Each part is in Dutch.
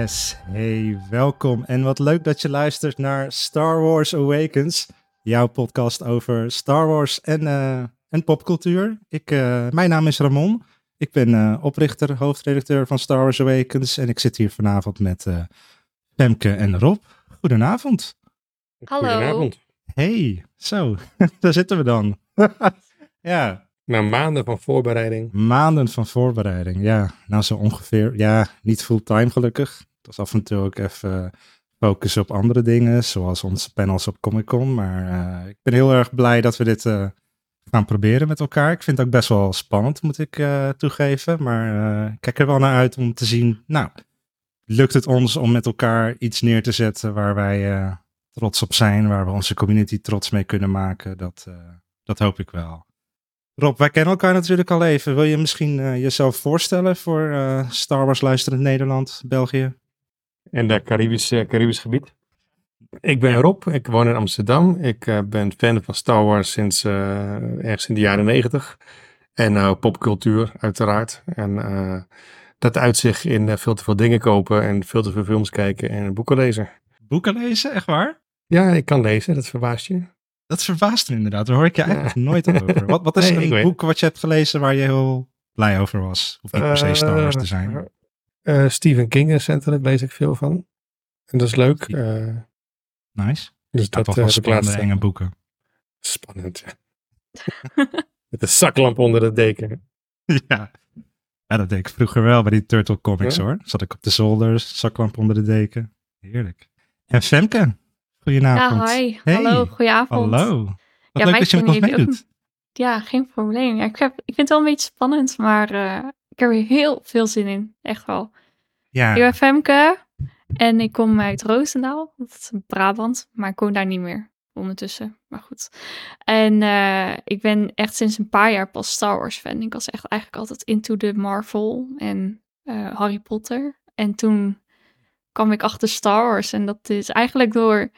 Yes, hey, welkom. En wat leuk dat je luistert naar Star Wars Awakens, jouw podcast over Star Wars en, uh, en popcultuur. Ik, uh, mijn naam is Ramon. Ik ben uh, oprichter, hoofdredacteur van Star Wars Awakens en ik zit hier vanavond met Femke en Rob. Goedenavond. Hallo. Goedenavond. Hey, zo, daar zitten we dan. ja. Na maanden van voorbereiding. Maanden van voorbereiding, ja. Nou, zo ongeveer, ja, niet fulltime gelukkig. Was af en toe ook even focussen op andere dingen, zoals onze panels op Comic Con. Maar uh, ik ben heel erg blij dat we dit uh, gaan proberen met elkaar. Ik vind het ook best wel spannend, moet ik uh, toegeven. Maar ik kijk er wel naar uit om te zien, nou, lukt het ons om met elkaar iets neer te zetten waar wij trots op zijn, waar we onze community trots mee kunnen maken. Dat, dat hoop ik wel. Rob, wij kennen elkaar natuurlijk al even. Wil je misschien jezelf voorstellen voor Star Wars luisterend Nederland, België? En de Caribisch, uh, Caribisch gebied. Ik ben Rob, ik woon in Amsterdam. Ik ben fan van Star Wars sinds ergens in de jaren negentig. En popcultuur uiteraard. En dat uit zich in veel te veel dingen kopen en veel te veel films kijken en boeken lezen. Boeken lezen, echt waar? Ja, ik kan lezen, dat verbaast je. Dat verbaast me inderdaad. Daar hoor ik je eigenlijk ja. nooit over. Wat, wat is nee, een boek wat je hebt gelezen waar je heel blij over was? Of niet per se Star Wars te zijn? Uh, Stephen King recentelijk lees ik veel van. En dat is leuk. Uh, nice. Dus dat, dat was spannende enge boeken. Spannend, ja. Met een zaklamp onder de deken. ja. ja, dat deed ik vroeger wel bij die Turtle Comics ja? hoor. Zat ik op de zolders, zaklamp onder de deken. Heerlijk. En Femke, Goedenavond. Ja, hi. Hey. Hallo, goedenavond. Hallo. Wat ja, leuk dat je met ons meedoet. Ja, geen probleem. Ja, ik, heb, ik vind het wel een beetje spannend, maar uh, ik heb er heel veel zin in. Echt wel. Ja. Ik ben Femke en ik kom uit Roosendaal. Dat is Brabant, maar ik woon daar niet meer ondertussen. Maar goed. En uh, ik ben echt sinds een paar jaar pas Star Wars fan. Ik was echt eigenlijk altijd into de Marvel en uh, Harry Potter. En toen kwam ik achter Star Wars. En dat is eigenlijk door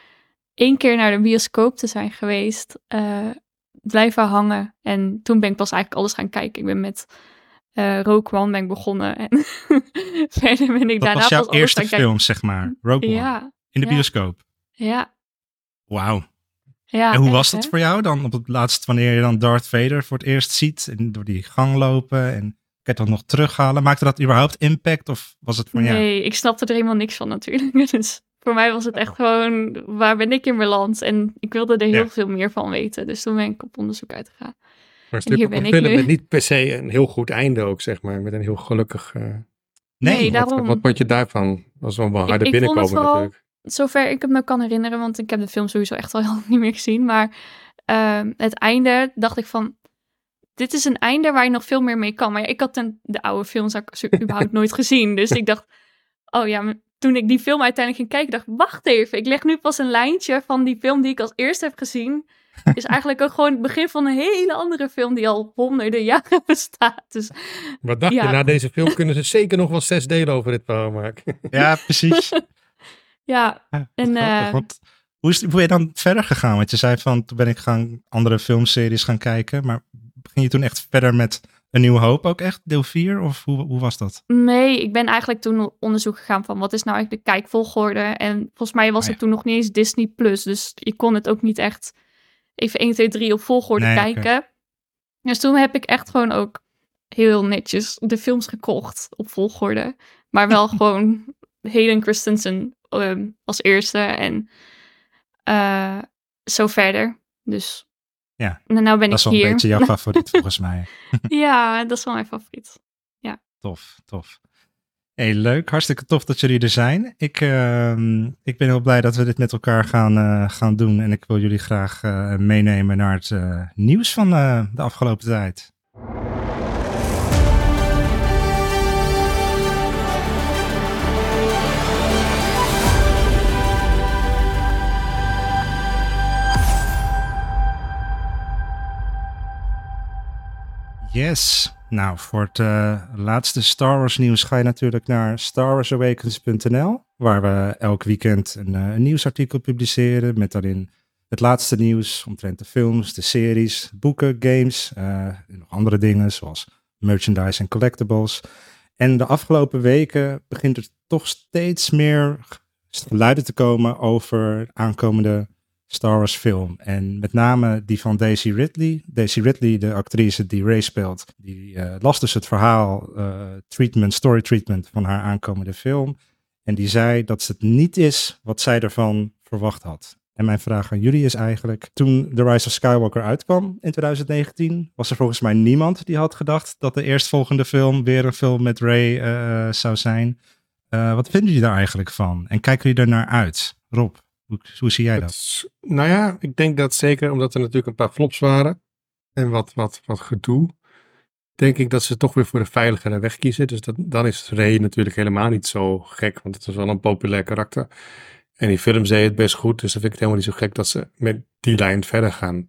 één keer naar de bioscoop te zijn geweest, uh, blijven hangen. En toen ben ik pas eigenlijk alles gaan kijken. Ik ben met uh, Rogue One ben ik begonnen. En verder ben ik dat daarna was jouw eerste film, zeg maar. Rogue One. Ja, in de ja. bioscoop. Ja. Wauw. Ja, en hoe echt, was dat hè? voor jou dan op het laatst, wanneer je dan Darth Vader voor het eerst ziet en door die gang lopen en kan je dat nog terughalen? Maakte dat überhaupt impact of was het van ja? Nee, ik snapte er helemaal niks van natuurlijk. Dus voor mij was het echt gewoon, waar ben ik in mijn land? En ik wilde er heel Ja. veel meer van weten. Dus toen ben ik op onderzoek uitgegaan. Maar een een ik film met niet per se een heel goed einde ook, zeg maar. Met een heel gelukkig... uh, Nee, wat- daarom. wat, wat vond je daarvan? was wel wel harde ik vond het binnenkomen vooral- natuurlijk. Zover ik het me kan herinneren, want ik heb de film sowieso echt al heel niet meer gezien. Maar ehm, het einde dacht ik van, dit is een einde waar je nog veel meer mee kan. Maar ja, ik had ten, de oude films überhaupt nooit gezien. Dus ik dacht, oh ja, toen ik die film uiteindelijk ging kijken, dacht ik, wacht even. Ik leg nu pas een lijntje van die film die ik als eerste heb gezien. Is eigenlijk ook gewoon het begin van een hele andere film die al honderden jaren bestaat. Dus Wat dacht ja. je? Na deze film kunnen ze zeker nog wel zes delen over dit verhaal maken. Ja, precies. ja, Ja, En, grappig, eh, want hoe, is, hoe ben je dan verder gegaan? Want je zei van, toen ben ik gaan andere filmseries gaan kijken. Maar ging je toen echt verder met Een Nieuwe Hoop ook echt, deel 4? Of hoe, hoe was dat? Nee, ik ben eigenlijk toen op onderzoek gegaan van wat is nou eigenlijk de kijkvolgorde. En volgens mij was Oh, het toen nog niet eens Disney Plus. Dus je kon het ook niet echt even 1, 2, 3 op volgorde Nee, kijken. Dus toen heb ik echt gewoon ook heel netjes de films gekocht op volgorde. Maar wel gewoon Hayden Christensen ehm, als eerste en eh, zo verder. Dus Ja, en nou ben dat is ik wel een hier. beetje jouw favoriet volgens mij. ja, dat is wel mijn favoriet. Tof, tof. Hey, leuk. Hartstikke tof dat jullie er zijn. Ik, ehm, ik ben heel blij dat we dit met elkaar gaan, eh, gaan doen. En ik wil jullie graag eh, meenemen naar het eh, nieuws van de afgelopen tijd. Yes. Nou, voor het eh, laatste Star Wars nieuws ga je natuurlijk naar starwarsawakens.nl, waar we elk weekend een, eh, een nieuwsartikel publiceren met daarin het laatste nieuws omtrent de films, de series, boeken, games, eh, en nog andere dingen zoals merchandise en collectibles. En de afgelopen weken begint er toch steeds meer geluiden te komen over aankomende Star Wars film. En met name die van Daisy Ridley. Daisy Ridley, de actrice die Ray speelt, die uh, las dus het verhaal, uh, treatment, story treatment van haar aankomende film. En die zei dat het niet is wat zij ervan verwacht had. En mijn vraag aan jullie is eigenlijk, toen The Rise of Skywalker uitkwam in 2019, was er volgens mij niemand die had gedacht dat de eerstvolgende film weer een film met Ray uh, zou zijn. Wat vinden jullie daar eigenlijk van? En kijken jullie er naar uit? Rob, hoe, hoe zie jij dat? Het, nou ja, ik denk dat zeker omdat er natuurlijk een paar flops waren en wat, wat, wat gedoe, denk ik dat ze toch weer voor de veiligere weg kiezen. Dus dat, dan is Ray natuurlijk helemaal niet zo gek, want het is wel een populair karakter. En die film zei het best goed, dus dan vind ik het helemaal niet zo gek dat ze met die lijn verder gaan.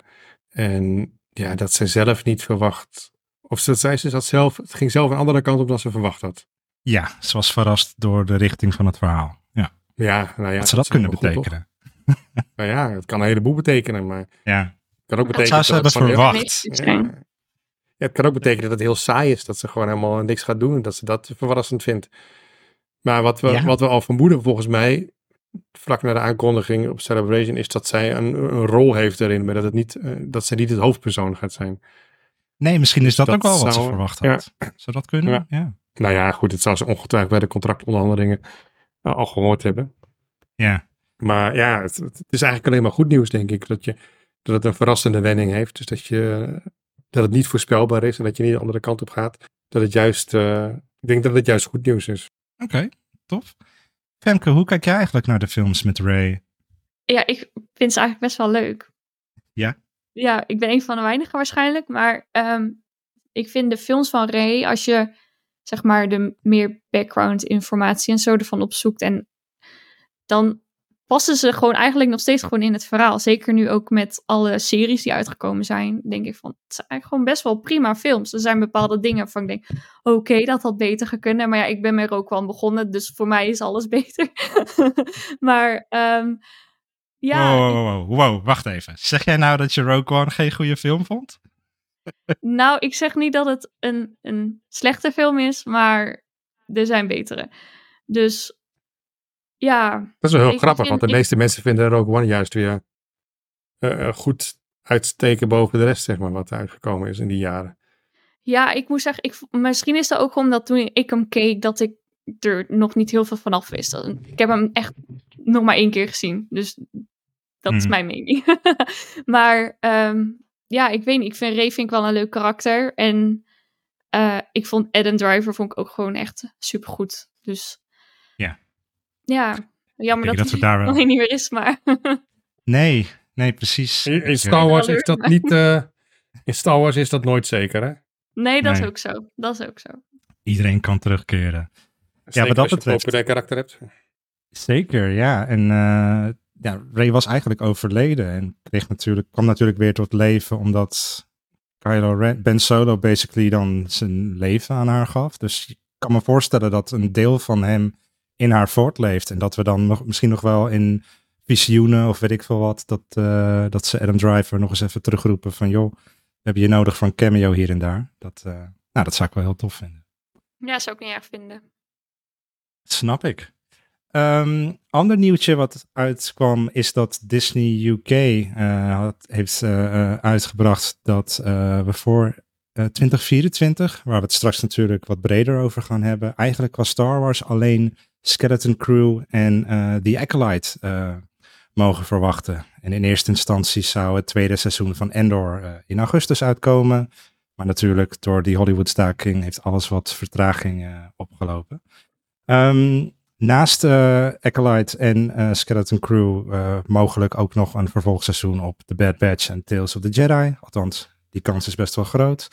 En ja, dat ze zelf niet verwacht, of ze, zei ze dat zelf, het ging zelf een andere kant op dan ze verwacht had. Ja, ze was verrast door de richting van het verhaal. Ja, ja nou ja. Wat zou dat kunnen betekenen? Nou ja, het kan een heleboel betekenen, maar ja. het kan ook betekenen dat, zou ze hebben verwacht. Ja. ja, het kan ook betekenen dat het heel saai is, dat ze gewoon helemaal niks gaat doen en dat ze dat verrassend vindt. Maar wat we, ja. wat we al vermoeden volgens mij, vlak na de aankondiging op Celebration, is dat zij een, een rol heeft erin, maar dat, het niet, uh, dat zij niet het hoofdpersoon gaat zijn. Nee, misschien is dat, dat ook wel wat zou, ze verwacht had. Ja. Zou dat kunnen? Ja. ja. Nou ja, goed, het zou ze ongetwijfeld bij de contractonderhandelingen uh, al gehoord hebben. Ja. Maar ja, het, het, is eigenlijk alleen maar goed nieuws, denk ik. Dat, je, dat het een verrassende wending heeft. Dus dat, je, dat het niet voorspelbaar is en dat je niet de andere kant op gaat. Dat het juist, uh, ik denk dat het juist goed nieuws is. Oké, okay, tof. Femke, hoe kijk jij eigenlijk naar de films met Ray? Ja, ik vind ze eigenlijk best wel leuk. Ja? Ja, ik ben een van de weinigen waarschijnlijk. Maar um, ik vind de films van Ray, als je zeg maar de meer background informatie en zo ervan opzoekt. En dan passen ze gewoon eigenlijk nog steeds gewoon in het verhaal. Zeker nu ook met alle series die uitgekomen zijn, denk ik van, het zijn eigenlijk gewoon best wel prima films. Er zijn bepaalde dingen van ik denk, oké, okay, dat had beter gekund. Maar ja, ik ben wel aan begonnen, dus voor mij is alles beter. maar um, ja. Wow, wow, wow, wow, wacht even. Zeg jij nou dat je Rogue One geen goede film vond? nou, ik zeg niet dat het een, een slechte film is, maar er zijn betere. Dus ja. Dat is wel heel grappig, want de ik, meeste mensen vinden Rogue One juist weer uh, goed uitsteken boven de rest, zeg maar, wat er uitgekomen is in die jaren. Ja, ik moet zeggen, ik, misschien is dat ook omdat toen ik hem keek, dat ik er nog niet heel veel vanaf wist. Ik heb hem echt nog maar één keer gezien, dus dat is mijn mening. maar um, ja, ik weet niet. Ik vind Ray vind ik wel een leuk karakter. En uh, ik vond Adam Driver vond ik ook gewoon echt supergoed. Dus ja jammer dat, dat we daar wel... niet meer is, maar... nee, nee, precies. In, in Star Wars is dat niet... Uh, in Star Wars is dat nooit zeker, hè? Nee, dat nee. is ook zo. Dat is ook zo. Iedereen kan terugkeren. Zeker ja, maar dat als je betreft... een karakter hebt. Zeker, ja. En uh, ja, Ray was eigenlijk overleden en kreeg natuurlijk, kwam natuurlijk weer tot leven omdat Kylo Ren, Ben Solo basically dan zijn leven aan haar gaf. Dus ik kan me voorstellen dat een deel van hem in haar voortleeft en dat we dan nog, misschien nog wel in visioenen of weet ik veel wat, dat, uh, dat ze Adam Driver nog eens even terugroepen van joh, we hebben je nodig voor een cameo hier en daar. Dat, uh, nou, dat zou ik wel heel tof vinden. Ja, zou ik niet erg vinden. Snap ik. Um, ander nieuwtje wat uitkwam is dat Disney UK uh, had, heeft uh, uitgebracht dat uh, we voor 2024, waar we het straks natuurlijk wat breder over gaan hebben, eigenlijk qua Star Wars alleen Skeleton Crew en The Acolyte mogen verwachten. En in eerste instantie zou het tweede seizoen van Endor in augustus uitkomen. Maar natuurlijk door die Hollywood-staking heeft alles wat vertraging opgelopen. Um, Naast uh, Acolyte en uh, Skeleton Crew uh, mogelijk ook nog een vervolgseizoen op The Bad Batch en Tales of the Jedi. Althans, die kans is best wel groot.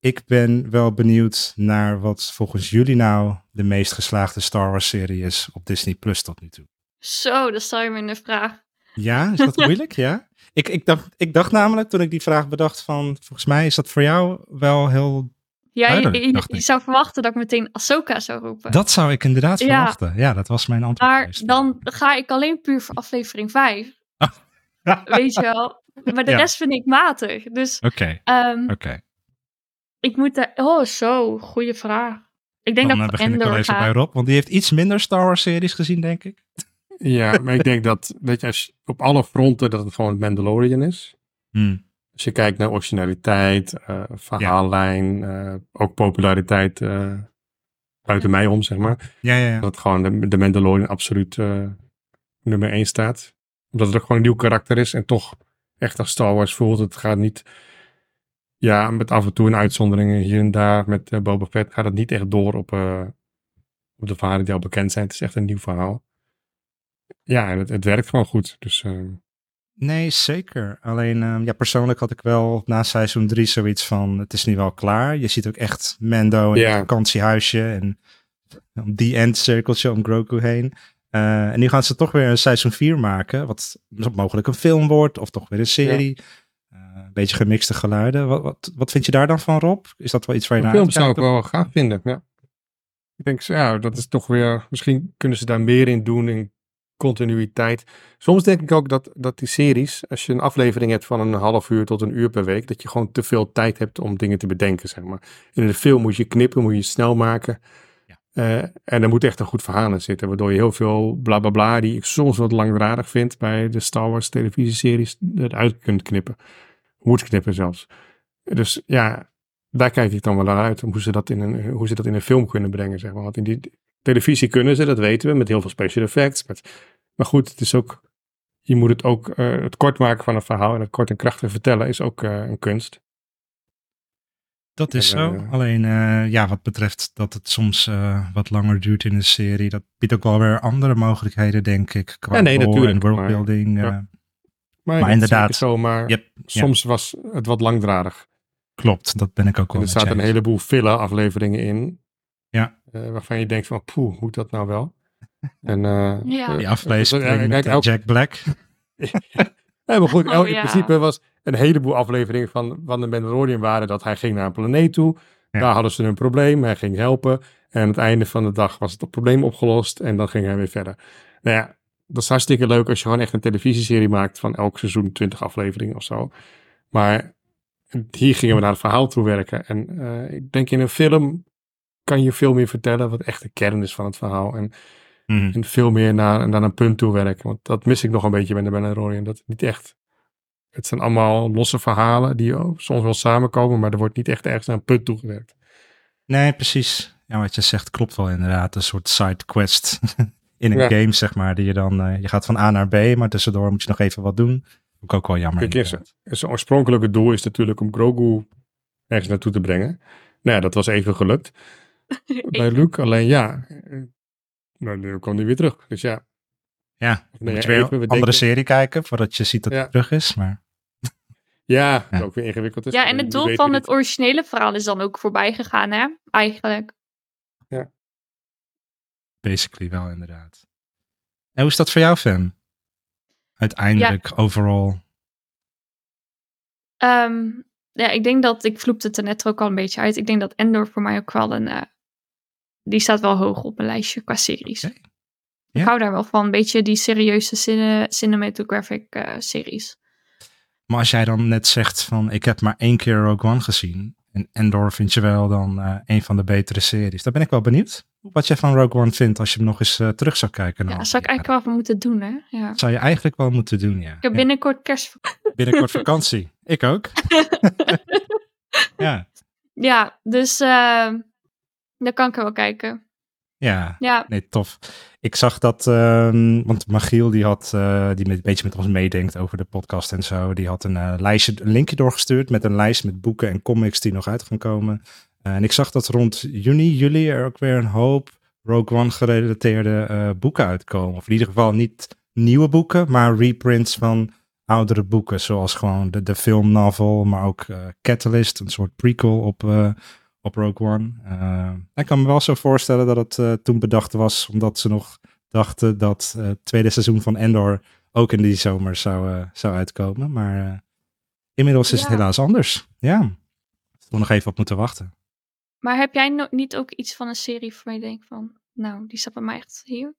Ik ben wel benieuwd naar wat volgens jullie nou de meest geslaagde Star Wars serie is op Disney Plus tot nu toe. Zo, dat stel je me in de vraag. Ja, is dat moeilijk? ja. Ik, ik, dacht, ik dacht namelijk toen ik die vraag bedacht van, volgens mij is dat voor jou wel heel ja, je, je, je, zou verwachten dat ik meteen Ahsoka zou roepen. Dat zou ik inderdaad verwachten. Ja, dat was mijn antwoord. Maar dan ga ik alleen puur voor aflevering 5. Weet je wel. Maar de ja. rest vind ik matig. Dus Oké. Okay. Um, okay. Ik moet daar... Oh, zo. Goede vraag. Ik denk dan dat eh, ik begin ik Endor even ga. bij Rob, want die heeft iets minder Star Wars series gezien, denk ik. Ja, maar ik denk dat, dat je als je- op alle fronten dat het gewoon Mandalorian is. Hmm. Als je kijkt naar originaliteit, eh, verhaallijn, eh, ook populariteit eh, buiten mij om, zeg maar. Ja, ja, ja. Dat het gewoon de, de Mandalorian absoluut eh, nummer 1 staat. Omdat het ook gewoon een nieuw karakter is en toch echt als Star Wars voelt. Het gaat niet, ja, met af en toe een uitzonderingen hier en daar. Met eh, Boba Fett gaat het niet echt door op, eh, op de verhalen die al bekend zijn. Het is echt een nieuw verhaal. Ja, en het, het werkt gewoon goed. Dus eh, Nee, zeker. Alleen, ehm, ja, persoonlijk had ik wel na seizoen 3 zoiets van, het is nu wel klaar. Je ziet ook echt Mando in Ja. het vakantiehuisje en die endcirkeltje om Grogu heen. Eh, en nu gaan ze toch weer een seizoen 4 maken, wat mogelijk een film wordt of toch weer een serie. Eh, een beetje gemixte geluiden. Wat, wat, wat vind je daar dan van, Rob? Is dat wel iets waar je naar film zou ik wel gaaf vinden, ja. Ik denk, ja, dat is toch weer... Misschien kunnen ze daar meer in doen in continuïteit. Soms denk ik ook dat, dat die series, als je een aflevering hebt van een half uur tot een uur per week, dat je gewoon te veel tijd hebt om dingen te bedenken, zeg maar. In de film moet je knippen, moet je snel maken. Ja. Eh, en er moet echt een goed verhaal in zitten, waardoor je heel veel bla bla bla, die ik soms wat langdradig vind bij de Star Wars televisieseries, eruit kunt knippen. Moet knippen zelfs. Dus ja, daar kijk ik dan wel naar uit. Hoe ze dat in een, hoe ze dat in een film kunnen brengen. Zeg maar. Want in die televisie kunnen ze, dat weten we. Met heel veel special effects. Met, maar goed, het is ook. Je moet het ook. eh, het kort maken van een verhaal. En het kort en krachtig vertellen is ook eh, een kunst. Dat is En, zo. eh, Alleen, ja, wat betreft dat het soms wat langer duurt in een serie, dat biedt ook wel weer andere mogelijkheden, denk ik. Qua Ja, nee, natuurlijk, En worldbuilding. maar- ja. Maar inderdaad. Zo, maar Yep, soms was het wat langdradig. klopt, dat ben ik ook wel er zaten een heleboel filler afleveringen in. Ja. eh, waarvan je denkt van, poeh, moet dat nou wel? En, eh, Ja. Die aflevering met elk- Jack Black. Ja, maar goed, Oh, in ja. principe was een heleboel afleveringen van, van de Mandalorian waren dat hij ging naar een planeet toe. Ja. Daar hadden ze een probleem, hij ging helpen. En aan het einde van de dag was het probleem opgelost en dan ging hij weer verder. Nou ja, dat is hartstikke leuk als je gewoon echt een televisieserie maakt van elk seizoen 20 afleveringen of zo. Maar hier gingen we naar het verhaal toe werken. En eh, ik denk in een film kan je veel meer vertellen wat echt de kern is van het verhaal. En Mhm. en veel meer naar, naar een punt toe werken. Want dat mis ik nog een beetje bij de Mandalorian. Dat niet echt... Het zijn allemaal losse verhalen die soms wel samenkomen, maar er wordt niet echt ergens naar een punt toe gewerkt. Nee, precies. Ja, wat je zegt klopt wel inderdaad. Een soort side quest in een Ja. game, zeg maar. Die je dan, eh, je gaat van A naar B, maar tussendoor moet je nog even wat doen. Ik ook wel jammer. Kijk eens, inderdaad. zijn oorspronkelijke doel is natuurlijk om Grogu ergens naartoe te brengen. Nou ja, dat was even gelukt bij Luke. Alleen ja, eh, nou, nu kwam hij weer terug. Dus ja. Ja, Nee, moet je weer even een andere serie kijken voordat je ziet dat Ja. hij terug is. Maar Ja, Ja. ook weer ingewikkeld is. Ja, en het doel van het originele verhaal is dan ook voorbij gegaan, hè? Eigenlijk. Basically wel inderdaad. En hoe is dat voor jou, Fem? Uiteindelijk, overal. Ehm, ja, ik denk dat, ik vloepte het er net ook al een beetje uit. Ik denk dat Endor voor mij ook wel een, eh, die staat wel hoog op mijn lijstje qua series. Oké. Ik Ja. hou daar wel van, een beetje die serieuze cine, cinematographic eh, series. Maar als jij dan net zegt van ik heb maar één keer Rogue One gezien. En Endor vind je wel dan eh, een van de betere series. Dan ben ik wel benieuwd wat jij van Rogue One vindt als je hem nog eens eh, terug zou kijken. Ja, zou ik eigenlijk wel van moeten doen, hè? Ja. zou je eigenlijk wel moeten doen, ja. Ik heb Ja. binnenkort kerst. Binnenkort vakantie. Ik ook. Ja, ja, dus eh dan kan ik er wel kijken. ja. Ja, Nee, tof. Ik zag dat, ehm, want Magiel die had, eh, die met, een beetje met ons meedenkt over de podcast en zo, die had een eh, lijstje, een linkje doorgestuurd met een lijst met boeken en comics die nog uit gaan komen. Eh, en ik zag dat rond juni, juli er ook weer een hoop Rogue One gerelateerde eh, boeken uitkomen. Of in ieder geval niet nieuwe boeken, maar reprints van oudere boeken, zoals gewoon de, de filmnovel, maar ook eh, Catalyst, een soort prequel op, op Rogue One. Ik kan me wel zo voorstellen dat het toen bedacht was, omdat ze nog dachten dat het tweede seizoen van Endor ook in die zomer zou, zou uitkomen. Maar inmiddels is het helaas anders. Ja, we nog even op moeten wachten. Maar heb jij no- niet ook iets van een serie waarvan je denkt van, nou, die staat bij mij echt hier?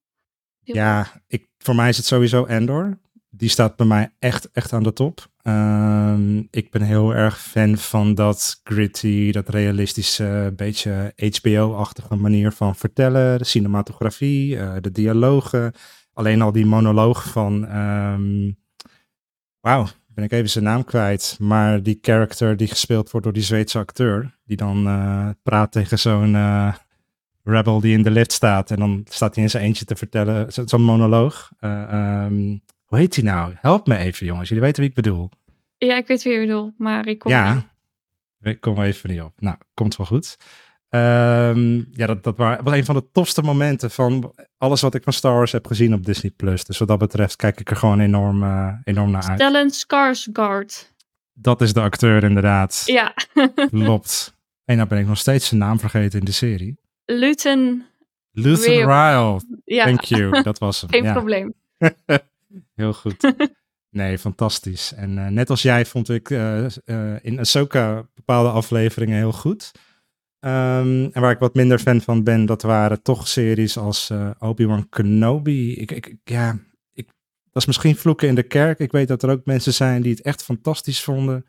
Heel Ja, ik, voor mij is het sowieso Endor. die staat bij mij echt, echt aan de top. Ehm, ik ben heel erg fan van dat gritty, dat realistische, beetje HBO-achtige manier van vertellen. De cinematografie, uh, de dialogen. Alleen al die monoloog van... Um, Wauw, ben ik even zijn naam kwijt. Maar die character die gespeeld wordt door die Zweedse acteur. Die dan uh, praat tegen zo'n uh, rebel die in de lift staat. En dan staat hij in zijn eentje te vertellen. Zo'n monoloog. Uh, um, hoe heet hij nou? Help me even jongens. Jullie weten wie ik bedoel. Ja, ik weet wie je bedoelt. Maar ik kom... Ja, ik kom even niet op. Nou, komt wel goed. Um, ja, dat, dat was een van de tofste momenten van alles wat ik van Star Wars heb gezien op Disney+. Plus. Dus wat dat betreft kijk ik er gewoon enorm, uh, enorm naar uit. Stellan Skarsgård. Dat is de acteur inderdaad. Ja. Klopt. En nou ben ik nog steeds zijn naam vergeten in de serie. Luton... Luthen Ryle. Ja. Thank you. Dat was hem. Geen ja. probleem. Heel goed. Nee, fantastisch. En uh, net als jij vond ik uh, in Ahsoka bepaalde afleveringen heel goed. Um, en waar ik wat minder fan van ben, dat waren toch series als Obi-Wan Kenobi. Ik, ik, ja, ik, dat is misschien vloeken in de kerk. Ik weet dat er ook mensen zijn die het echt fantastisch vonden.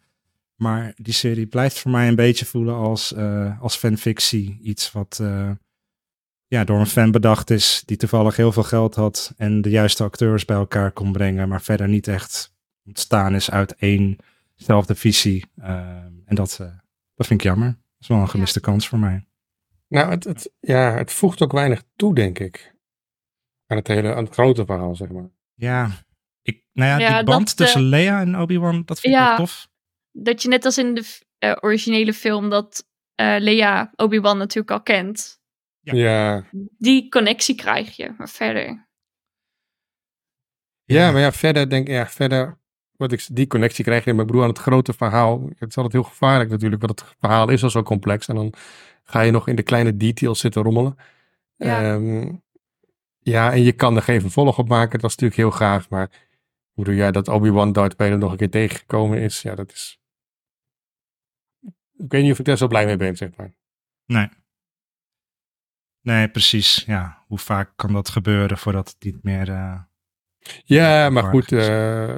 Maar die serie blijft voor mij een beetje voelen als, als fanfictie. Iets wat ja, door een fan bedacht is die toevallig heel veel geld had en de juiste acteurs bij elkaar kon brengen, maar verder niet echt ontstaan is uit éénzelfde visie. Uh, en dat, uh, dat vind ik jammer. Dat is wel een gemiste ja. kans voor mij. Nou, het, het, ja, het voegt ook weinig toe, denk ik. Aan het hele, aan het grote verhaal, zeg maar. Ja, ik, nou ja, ja die band dat, tussen uh, Lea en Obi-Wan, dat vind ik ja, wel tof. Dat je net als in de uh, originele film, dat uh, Lea Obi-Wan natuurlijk al kent. Ja. ja. Die connectie krijg je, maar verder. Ja, maar ja, verder denk ik, ja, verder, wat ik, die connectie krijg je, maar ik bedoel aan het grote verhaal. Het is altijd heel gevaarlijk natuurlijk, want het verhaal is al zo complex. En dan ga je nog in de kleine details zitten rommelen. Ja, um, ja en je kan er geen vervolg op maken, dat is natuurlijk heel gaaf. Maar hoe doe jij dat Obi-Wan Darth Vader nog een keer tegengekomen is? Ja, dat is... Ik weet niet of ik daar zo blij mee ben, zeg maar. Nee. Nee, precies. Ja, hoe vaak kan dat gebeuren voordat het niet meer. Uh, ja, maar goed. Uh,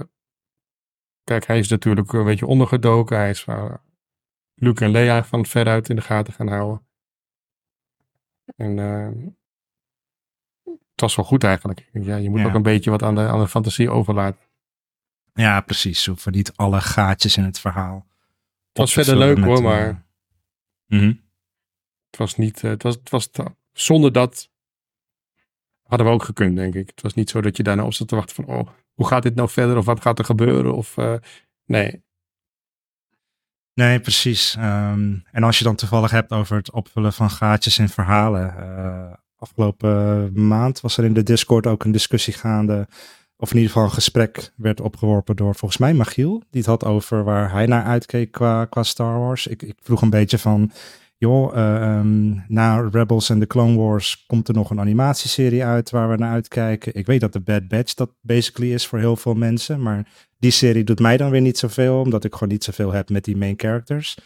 kijk, hij is natuurlijk een beetje ondergedoken. Hij is uh, Luke en Leia van veruit in de gaten gaan houden. En het was wel goed eigenlijk. Ja, je moet ja. ook een beetje wat aan de, aan de fantasie overlaten. Ja, precies. Hoeven niet alle gaatjes in het verhaal. Het was verder leuk hoor, maar. Mm -hmm. Het was niet. Het was, het was zonder dat hadden we ook gekund, denk ik. Het was niet zo dat je daarna op zat te wachten van, oh, hoe gaat dit nou verder? Of wat gaat er gebeuren? Of, uh, nee. Nee, precies. Um, en als je dan toevallig hebt over het opvullen van gaatjes in verhalen. Uh, afgelopen maand was er in de Discord ook een discussie gaande. Of in ieder geval een gesprek werd opgeworpen door volgens mij Magiel. Die het had over waar hij naar uitkeek qua, qua Star Wars. Ik, ik vroeg een beetje van, joh, uh, um, na Rebels en de Clone Wars komt er nog een animatieserie uit waar we naar uitkijken. Ik weet dat de Bad Batch dat basically is voor heel veel mensen, maar die serie doet mij dan weer niet zoveel, omdat ik gewoon niet zoveel heb met die main characters.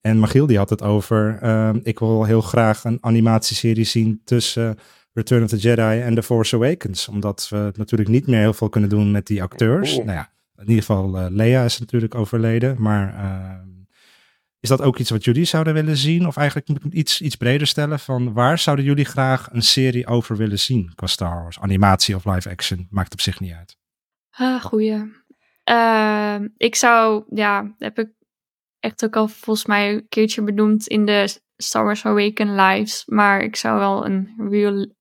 En Magiel die had het over, uh, ik wil heel graag een animatieserie zien tussen Return of the Jedi en The Force Awakens, omdat we natuurlijk niet meer heel veel kunnen doen met die acteurs. Oh. Nou ja, in ieder geval uh, Leia is natuurlijk overleden, maar uh, is dat ook iets wat jullie zouden willen zien? Of eigenlijk moet ik iets, iets breder stellen van waar zouden jullie graag een serie over willen zien qua Star Wars? Animatie of live action, maakt op zich niet uit. Ah, goeie. Uh, ik zou, ja, heb ik echt ook al volgens mij een keertje benoemd in de Star Wars Awaken lives. Maar ik zou wel een real,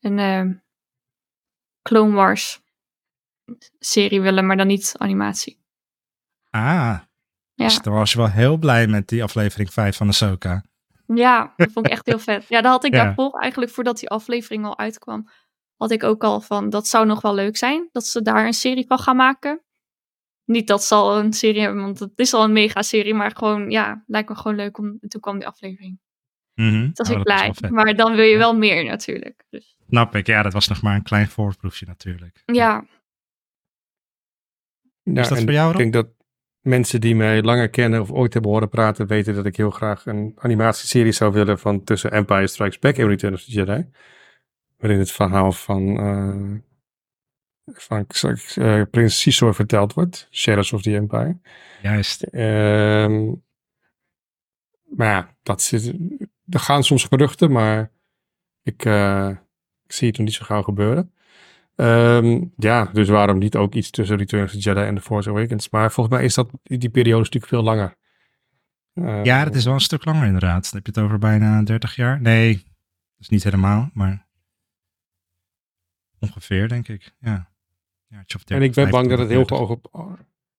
een uh, Clone Wars serie willen, maar dan niet animatie. Ah, Ja. dus daar was je wel heel blij met die aflevering 5 van Ahsoka. Ja, dat vond ik echt heel vet. Ja, dat had ik Ja. daarvoor eigenlijk voordat die aflevering al uitkwam, had ik ook al van dat zou nog wel leuk zijn dat ze daar een serie van gaan maken. Niet dat ze al een serie hebben, want het is al een mega serie, maar gewoon ja, lijkt me gewoon leuk om. en Toen kwam die aflevering. Mhm. Toen was Oh, ik dat blij, maar dan wil je Ja. wel meer natuurlijk. Dus, Snap ik, ja, dat was nog maar een klein voorproefje natuurlijk. ja, Ja, Is dat en voor jou, Ik denk dat mensen die mij langer kennen of ooit hebben horen praten, weten dat ik heel graag een animatieserie zou willen van tussen Empire Strikes Back en Return of the Jedi. Waarin het verhaal van, eh, van uh, Prins Caesar verteld wordt. Shadows of the Empire. Juist. Ehm, maar ja, dat zit, er gaan soms geruchten, maar ik, uh, ik zie het nog niet zo gauw gebeuren. Um, ja, dus waarom niet ook iets tussen Return of the Jedi en The Force Awakens? Maar volgens mij is dat, die periode natuurlijk veel langer. Uh, ja, dat is wel een stuk langer inderdaad. Dan heb je het over bijna 30 jaar. Nee, dat is niet helemaal, maar ongeveer denk ik. Ja. ja 30, en ik ben bang dat het heel veel over...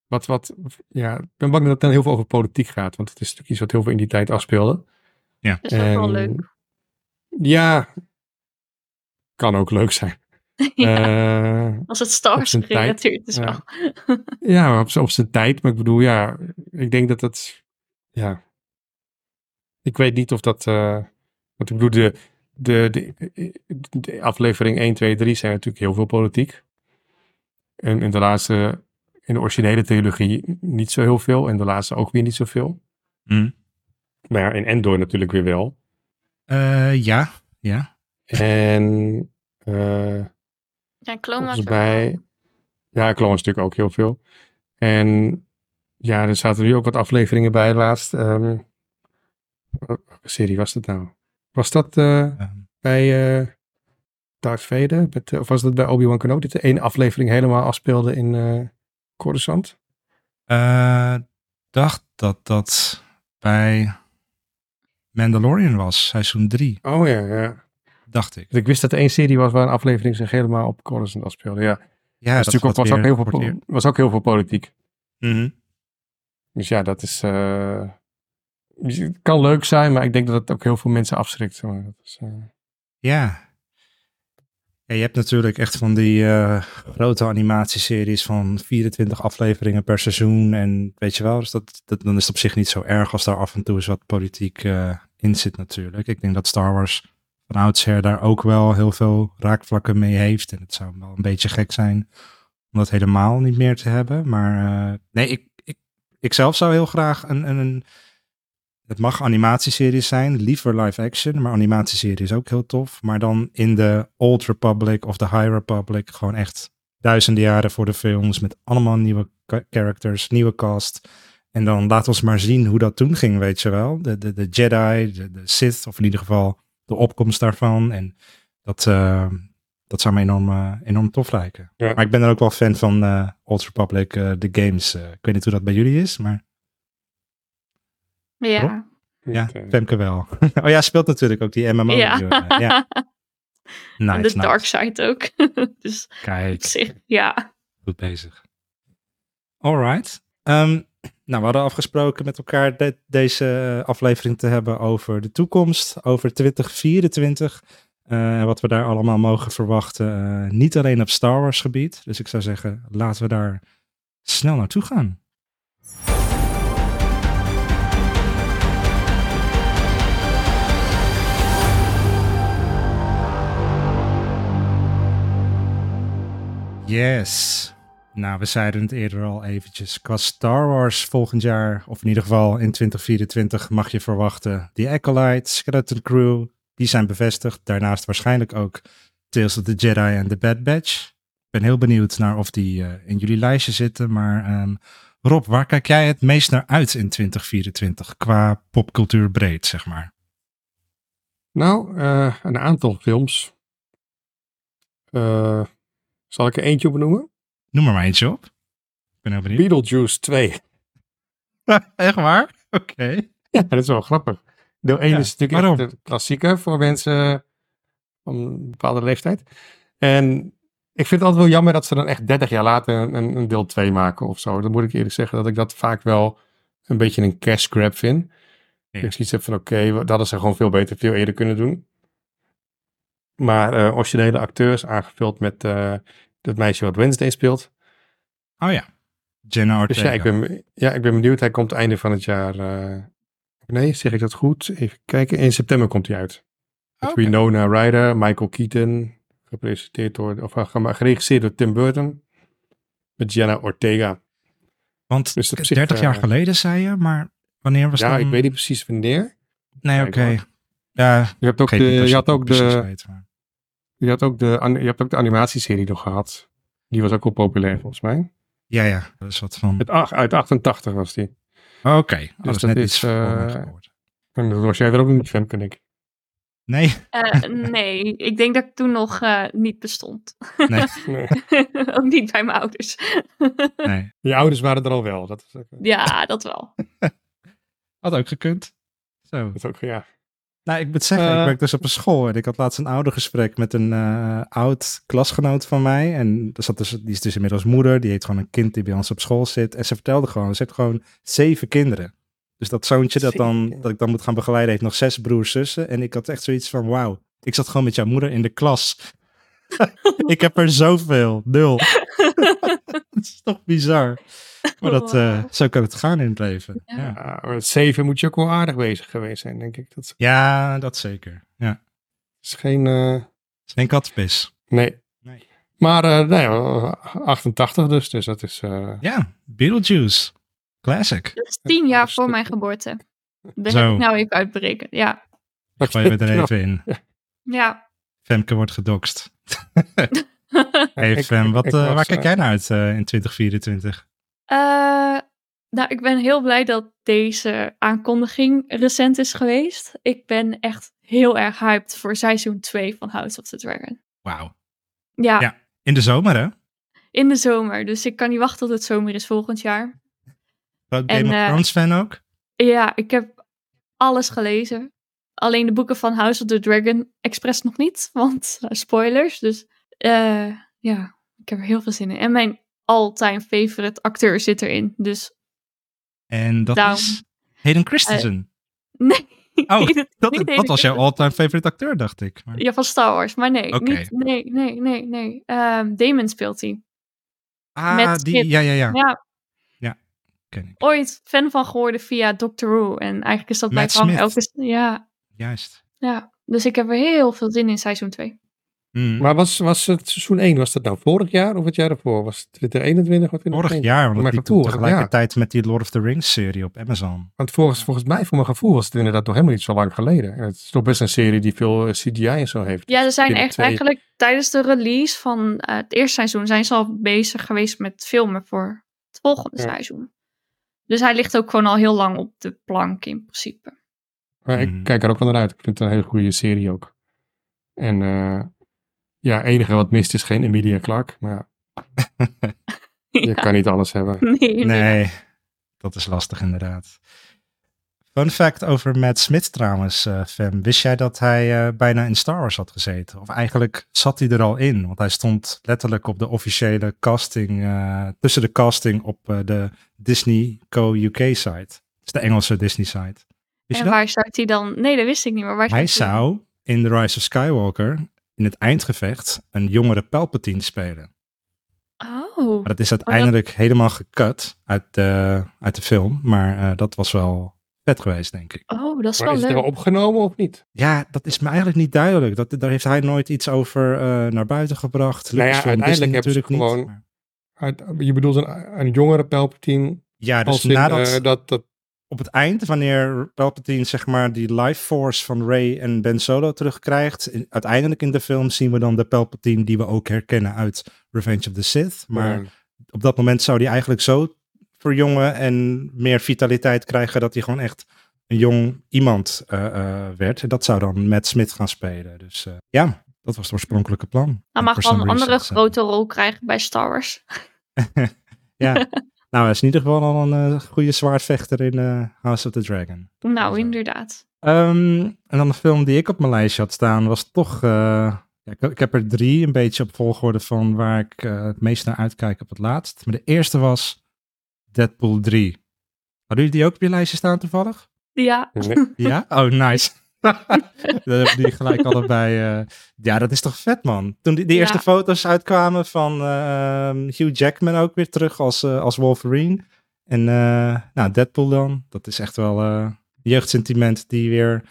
Wat, wat, ja, ik ben bang dat het dan heel veel over politiek gaat. Want het is natuurlijk iets wat heel veel in die tijd afspeelde. Ja. Dat is ook wel leuk. Ja, kan ook leuk zijn. ja, uh, als het Star Wars gerelateerd is ja. wel. ja, op, op zijn tijd. Maar ik bedoel, ja, ik denk dat dat, ja. Ik weet niet of dat, uh, want ik bedoel, de, de, de, de, aflevering 1, 2, 3 zijn natuurlijk heel veel politiek. En in de laatste, in de originele trilogie niet zo heel veel. En de laatste ook weer niet zoveel. Mm. Maar ja, in Endor natuurlijk weer wel. Uh, ja, ja. En uh, ja, Clone Wars. bij. Ja, Clone Wars natuurlijk ook heel veel. En ja, er zaten nu ook wat afleveringen bij laatst. Um, welke serie was dat nou? Was dat uh, bij uh, Darth Vader? Met, of was dat bij Obi-Wan Kenobi? Dat de één aflevering helemaal afspeelde in uh, Coruscant? dacht dat dat bij Mandalorian was, seizoen 3. Oh ja, ja. Dacht ik. Dus ik wist dat er één serie was waar een aflevering zich helemaal op Coruscant afspeelde. Ja, ja dat, dat was, was, ook heel veel, was ook heel veel politiek. -hmm. Dus ja, dat is... Uh, het kan leuk zijn, maar ik denk dat het ook heel veel mensen afschrikt. Dat is, uh... ja. ja. Je hebt natuurlijk echt van die uh, grote animatieseries van 24 afleveringen per seizoen. En weet je wel, dus dat, dat, dan is het op zich niet zo erg als daar af en toe eens wat politiek in zit natuurlijk. Ik denk dat Star Wars van oudsher daar ook wel heel veel raakvlakken mee heeft. En het zou wel een beetje gek zijn om dat helemaal niet meer te hebben. Maar uh, nee, ik, ik, ik zelf zou heel graag een, een, een het mag animatieseries zijn, liever live action, maar animatieserie is ook heel tof. Maar dan in de Old Republic of de High Republic, gewoon echt duizenden jaren voor de films met allemaal nieuwe characters, nieuwe cast. En dan laat ons maar zien hoe dat toen ging, weet je wel. De, de, de Jedi, de Sith, of in ieder geval de opkomst daarvan. En dat, uh, dat zou me enorm, uh, enorm tof lijken. Ja. Maar ik ben dan ook wel fan van uh, Old Republic, de games. ik weet niet hoe dat bij jullie is, maar... Ja. Rob? Ja, okay. Femke wel. oh ja, speelt natuurlijk ook die MMO. Ja. ja. Nice, en de nice. dark side ook. dus Kijk. Zich, ja. Goed bezig. Alright. Um, nou, we hadden afgesproken met elkaar de, deze aflevering te hebben over de toekomst, over 2024. En uh, wat we daar allemaal mogen verwachten. Uh, niet alleen op Star Wars gebied. Dus ik zou zeggen, laten we daar snel naartoe gaan. Yes. Nou, we zeiden het eerder al eventjes. Qua Star Wars volgend jaar, of in ieder geval in 2024, mag je verwachten. Die Acolyte, Skeleton Crew, die zijn bevestigd. Daarnaast waarschijnlijk ook Tales of the Jedi en The Bad Batch. Ik ben heel benieuwd naar of die uh, in jullie lijstje zitten. Maar um, Rob, waar kijk jij het meest naar uit in 2024 qua popcultuur breed, zeg maar? Nou, uh, een aantal films. Uh, zal ik er eentje benoemen? Noem er maar eentje op. Ik ben heel benieuwd. Beetlejuice 2. Echt waar? Oké. Okay. Ja, dat is wel grappig. Deel 1 ja, is natuurlijk echt de klassieker voor mensen van een bepaalde leeftijd. En ik vind het altijd wel jammer dat ze dan echt 30 jaar later een, een deel 2 maken of zo. Dan moet ik eerlijk zeggen dat ik dat vaak wel een beetje een cash grab vind. Ja. Ik zoiets heb van oké, okay, dat hadden ze gewoon veel beter, veel eerder kunnen doen. Maar uh, originele acteurs aangevuld met uh, dat meisje wat Wednesday speelt. Oh ja, Jenna Ortega. Dus ja, ik ben, ja, ik ben benieuwd. Hij komt einde van het jaar. Uh, nee, zeg ik dat goed? Even kijken. In september komt hij uit. Met okay. Winona Ryder, Michael Keaton. Gepresenteerd door, of geregisseerd door Tim Burton. Met Jenna Ortega. Want dus 30 zich, jaar uh, geleden zei je, maar wanneer was dat? Ja, ik weet niet precies wanneer. Nee, oké. Okay. Ja, je hebt ook de, je had ook de, je, had ook de, je hebt ook de animatieserie nog gehad. Die was ook wel populair volgens mij. Ja, ja, dat is wat van... Uit, ach- uit 88 was die. Oké, dat is dat net is, eh. En dat was jij er ook niet fan, kan ik. Nee, Eh, nee, ik denk dat ik toen nog eh, niet bestond. nee, Nee. ook niet bij mijn ouders. nee. Je ouders waren er al wel. Dat is ook, ja, dat wel. Had ook gekund. Zo. dat is ook ja. Nou, ik moet zeggen, Eh. ik werk dus op een school en ik had laatst een oudergesprek met een eh, oud klasgenoot van mij. En er zat dus, die is dus inmiddels moeder, die heeft gewoon een kind die bij ons op school zit. En ze vertelde gewoon, ze heeft gewoon zeven kinderen. Dus dat zoontje dat, dan, dat ik dan moet gaan begeleiden heeft nog zes broers, zussen. En ik had echt zoiets van, wauw, ik zat gewoon met jouw moeder in de klas. ik heb er zoveel, nul. dat is toch bizar. Maar dat, eh, Wauw. zo kan het gaan in het leven. Ja. Ja, maar met zeven moet je ook wel aardig bezig geweest zijn, denk ik. Dat is, ja dat zeker. Ja. is geen... eh, Geen katpis. nee. Nee. Maar eh nou ja, 88 dus, dus dat is... eh, Ja, Beetlejuice. Classic. Dat is tien jaar voor mijn geboorte. Zo. heb ik nou even uitberekend. Ja. Gooi er even in. Ja. Femke wordt gedokst. Hey Fem, wat, ik eh, was, waar kijk eh, jij naar uit eh, in 2024? Eh, nou, ik ben heel blij dat deze aankondiging recent is geweest. Ik ben echt heel erg hyped voor seizoen 2 van House of the Dragon. Wauw. Ja, Ja. In de zomer, hè? in de zomer. Dus ik kan niet wachten tot het zomer is volgend jaar. Groot En, Game of eh, Thrones fan ook? Ja, ik heb alles gelezen. Alleen de boeken van House of the Dragon expres nog niet, want eh, spoilers. Dus eh, ja, ik heb er heel veel zin in. En mijn all-time favorite acteur zit erin. Dus En dat daarom- is Hayden Christensen. nee. Oh, dat, was jouw all-time favorite acteur, dacht ik. Maar- Ja, van Star Wars. Maar nee, niet, nee, nee, nee, nee. Ehm, Damon speelt hij. ah, met die, Smith. ja, ja, ja. Ja, Ken ik. ooit fan van geworden via Doctor Who. En eigenlijk is dat Matt blijkbaar Smith. elke... Ja, Juist. ja. Dus ik heb er heel veel zin in seizoen 2. Mm. Maar was, was het seizoen 1, was dat nou vorig jaar of het jaar ervoor? Was het 2021 of 2022? Vorig jaar, want dat liep gevoel, toen tegelijkertijd met die Lord of the Rings serie op Amazon. Want volgens, volgens mij, voor mijn gevoel, was het inderdaad nog helemaal niet zo lang geleden. En het is toch best een serie die veel eh, CGI en zo heeft. Ja, ze zijn echt twee- eigenlijk tijdens de release van eh, het eerste seizoen zijn ze al bezig geweest met filmen voor het volgende Ja. seizoen. Dus hij ligt ook gewoon al heel lang op de plank in principe. Maar ik Mhm. kijk er ook wel naar uit. Ik vind het een hele goede serie ook. En eh, ja, enige wat mist is geen Emilia Clarke. Maar ja, je Ja, kan niet alles hebben. nee, nee. Nee, dat is lastig inderdaad. Fun fact over Matt Smith trouwens, eh Fem. Wist jij dat hij eh, bijna in Star Wars had gezeten? Of eigenlijk zat hij er al in? Want hij stond letterlijk op de officiële casting, eh, tussen de casting op eh, de Disney Co. UK site. Dat is de Engelse Disney site. Wist je En dat? waar zou hij dan... Nee, dat wist ik niet, maar waar Hij zou in The Rise of Skywalker in het eindgevecht een jongere Palpatine spelen. Oh, Maar dat is uiteindelijk helemaal gekut uit de, uit de film. Maar eh, dat was wel vet geweest, denk ik. oh, dat is Maar wel is het er leuk. wel opgenomen of niet? Ja, dat is me eigenlijk niet duidelijk. Dat, daar heeft hij nooit iets over eh, naar buiten gebracht. Nou ja, uiteindelijk hebben ze natuurlijk niet, gewoon- maar- Uit- Je bedoelt een, een jongere Palpatine Ja, dus in, nadat, eh, dat, dat, op het eind, wanneer Palpatine zeg maar die life force van Rey en Ben Solo terugkrijgt. in- uiteindelijk in de film zien we dan de Palpatine die we ook herkennen uit Revenge of the Sith. Maar op dat moment zou hij eigenlijk zo verjongen en meer vitaliteit krijgen dat hij gewoon echt een jong iemand eh, eh, werd. En dat zou dan Matt Smith gaan spelen. Dus eh, ja, dat was het oorspronkelijke plan. Hij En mag wel een andere grote rol krijgen bij Star Wars. ja, nou hij is in ieder geval al een eh, goede zwaardvechter in eh, House of the Dragon. Nou, inderdaad. Ehm, en dan de film die ik op mijn lijstje had staan was toch... eh, ja, ik, ik heb er drie een beetje op volgorde van waar ik het meest naar uitkijk op het laatst. Maar de eerste was Deadpool 3. Hadden jullie die ook op je lijstje staan toevallig? Ja, nee. Ja? Oh, nice. Dan hebben die gelijk allebei... eh, ja, dat is toch vet, man. Toen die, die eerste Ja. foto's uitkwamen van ehm, Hugh Jackman ook weer terug als, eh, als Wolverine. En eh, nou, Deadpool dan. Dat is echt wel jeugdsentiment die weer...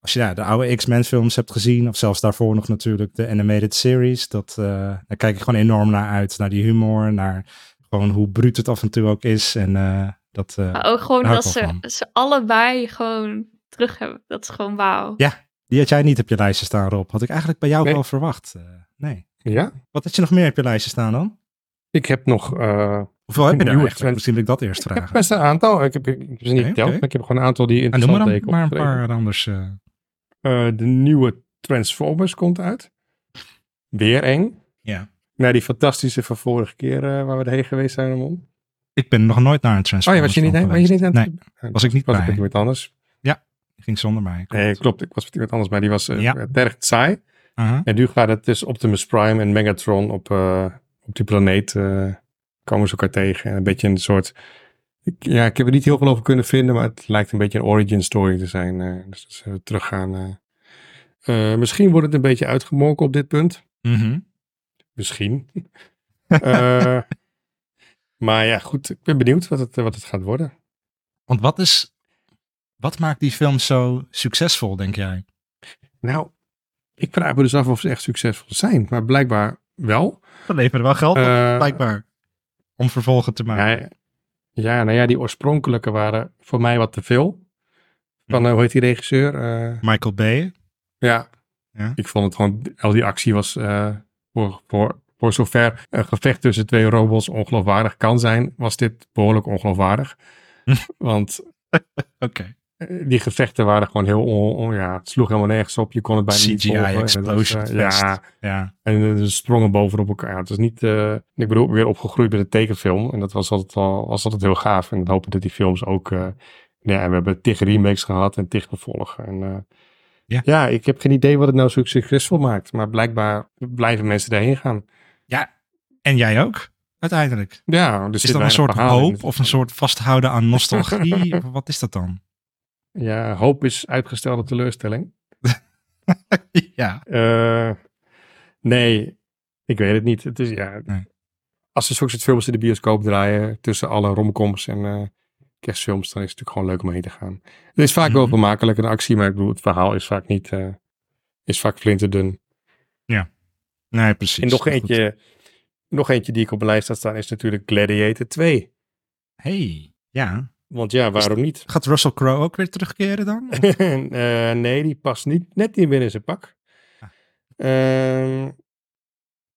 Als je ja, de oude X-Men films hebt gezien, of zelfs daarvoor nog natuurlijk de animated series, dat, daar kijk ik gewoon enorm naar uit. Naar die humor, naar gewoon hoe bruut het af en toe ook is. En dat, ook gewoon dat ze, van. ze allebei gewoon terug hebben. Dat is gewoon wauw. Ja. die had jij niet op je lijstje staan, Rob. Had ik eigenlijk bij jou Nee. wel verwacht. Eh, nee. Ja? Wat had je nog meer op je lijstje staan dan? Ik heb nog uh, Hoeveel heb je er Nieuwe eigenlijk? trends. Misschien dat ik dat eerst ik heb best een aantal. Ik heb, ik heb ze niet geteld, maar ik heb gewoon een aantal die Ah, noem interessant maar, leken. dan maar een paar anders. eh. Eh, de nieuwe Transformers komt uit. Weer één. Ja. Naar die fantastische van vorige keer eh, waar we heen geweest zijn, Ramon. Ik ben nog nooit naar een Oh Transformers ja, was je niet, heen? was je niet geweest. aan het- Nee, was ik niet was bij. ik met anders. Ging zonder mij. Nee, klopt. Ik was met iemand anders, maar die was Ja. erg saai. Aha. En nu gaat het dus Optimus Prime en Megatron op, eh, op die planeet eh, komen ze elkaar tegen. En een beetje een soort... Ik, ja, ik heb er niet heel veel over kunnen vinden, maar het lijkt een beetje een origin story te zijn. dus dat ze teruggaan. misschien wordt het een beetje uitgemolken op dit punt. Mhm. Misschien. Maar ja, goed. Ik ben benieuwd wat het, wat het gaat worden. Want wat is... Wat maakt die film zo succesvol, denk jij? Nou, ik vraag me dus af of ze echt succesvol zijn. Maar blijkbaar wel. Dat levert wel geld op, Eh, blijkbaar. Om vervolgen te maken. Ja, ja, nou ja, die oorspronkelijke waren voor mij wat te veel. Van, eh, hoe heet die regisseur? Eh, Michael Bay. ja. Ja. ik vond het gewoon, al die actie was eh, voor, voor, voor zover een gevecht tussen twee robots ongeloofwaardig kan zijn, was dit behoorlijk ongeloofwaardig. Want Oké. Die gevechten waren gewoon heel, on, on- ja, het sloeg helemaal nergens op. Je kon het bijna niet volgen. En was, explosion eh, fest. ja, Ja. En ze sprongen bovenop elkaar. Ja, het was niet. eh, ik bedoel, weer opgegroeid met een tekenfilm. En dat was altijd wel was altijd heel gaaf. En dan hopen dat die films ook. eh, ja, en we hebben tig remakes gehad en tig vervolgen. En, eh, Ja. ja, ik heb geen idee wat het nou zo succesvol maakt. Maar blijkbaar blijven mensen daarheen gaan. En jij ook, uiteindelijk. Ja, dus Is dat een soort hoop of een soort vasthouden aan nostalgie? wat is dat dan? Ja, hoop is uitgestelde teleurstelling. ja. Eh, nee, ik weet het niet. Het is, ja, Nee. Als er zulke soort films in de bioscoop draaien tussen alle romcoms en eh, kerstfilms, dan is het natuurlijk gewoon leuk om heen te gaan. Het is vaak wel Mhm. vermakelijk een actie, maar ik bedoel, het verhaal is vaak niet, eh, is vaak flinterdun. Nee, precies. En nog eentje, nog eentje die ik op mijn lijst had staan is natuurlijk Gladiator 2. Hey, ja. Want ja, waarom niet? Gaat Russell Crowe ook weer terugkeren dan? Eh, nee, die past niet, net niet meer in zijn pak. Ah. Ehm,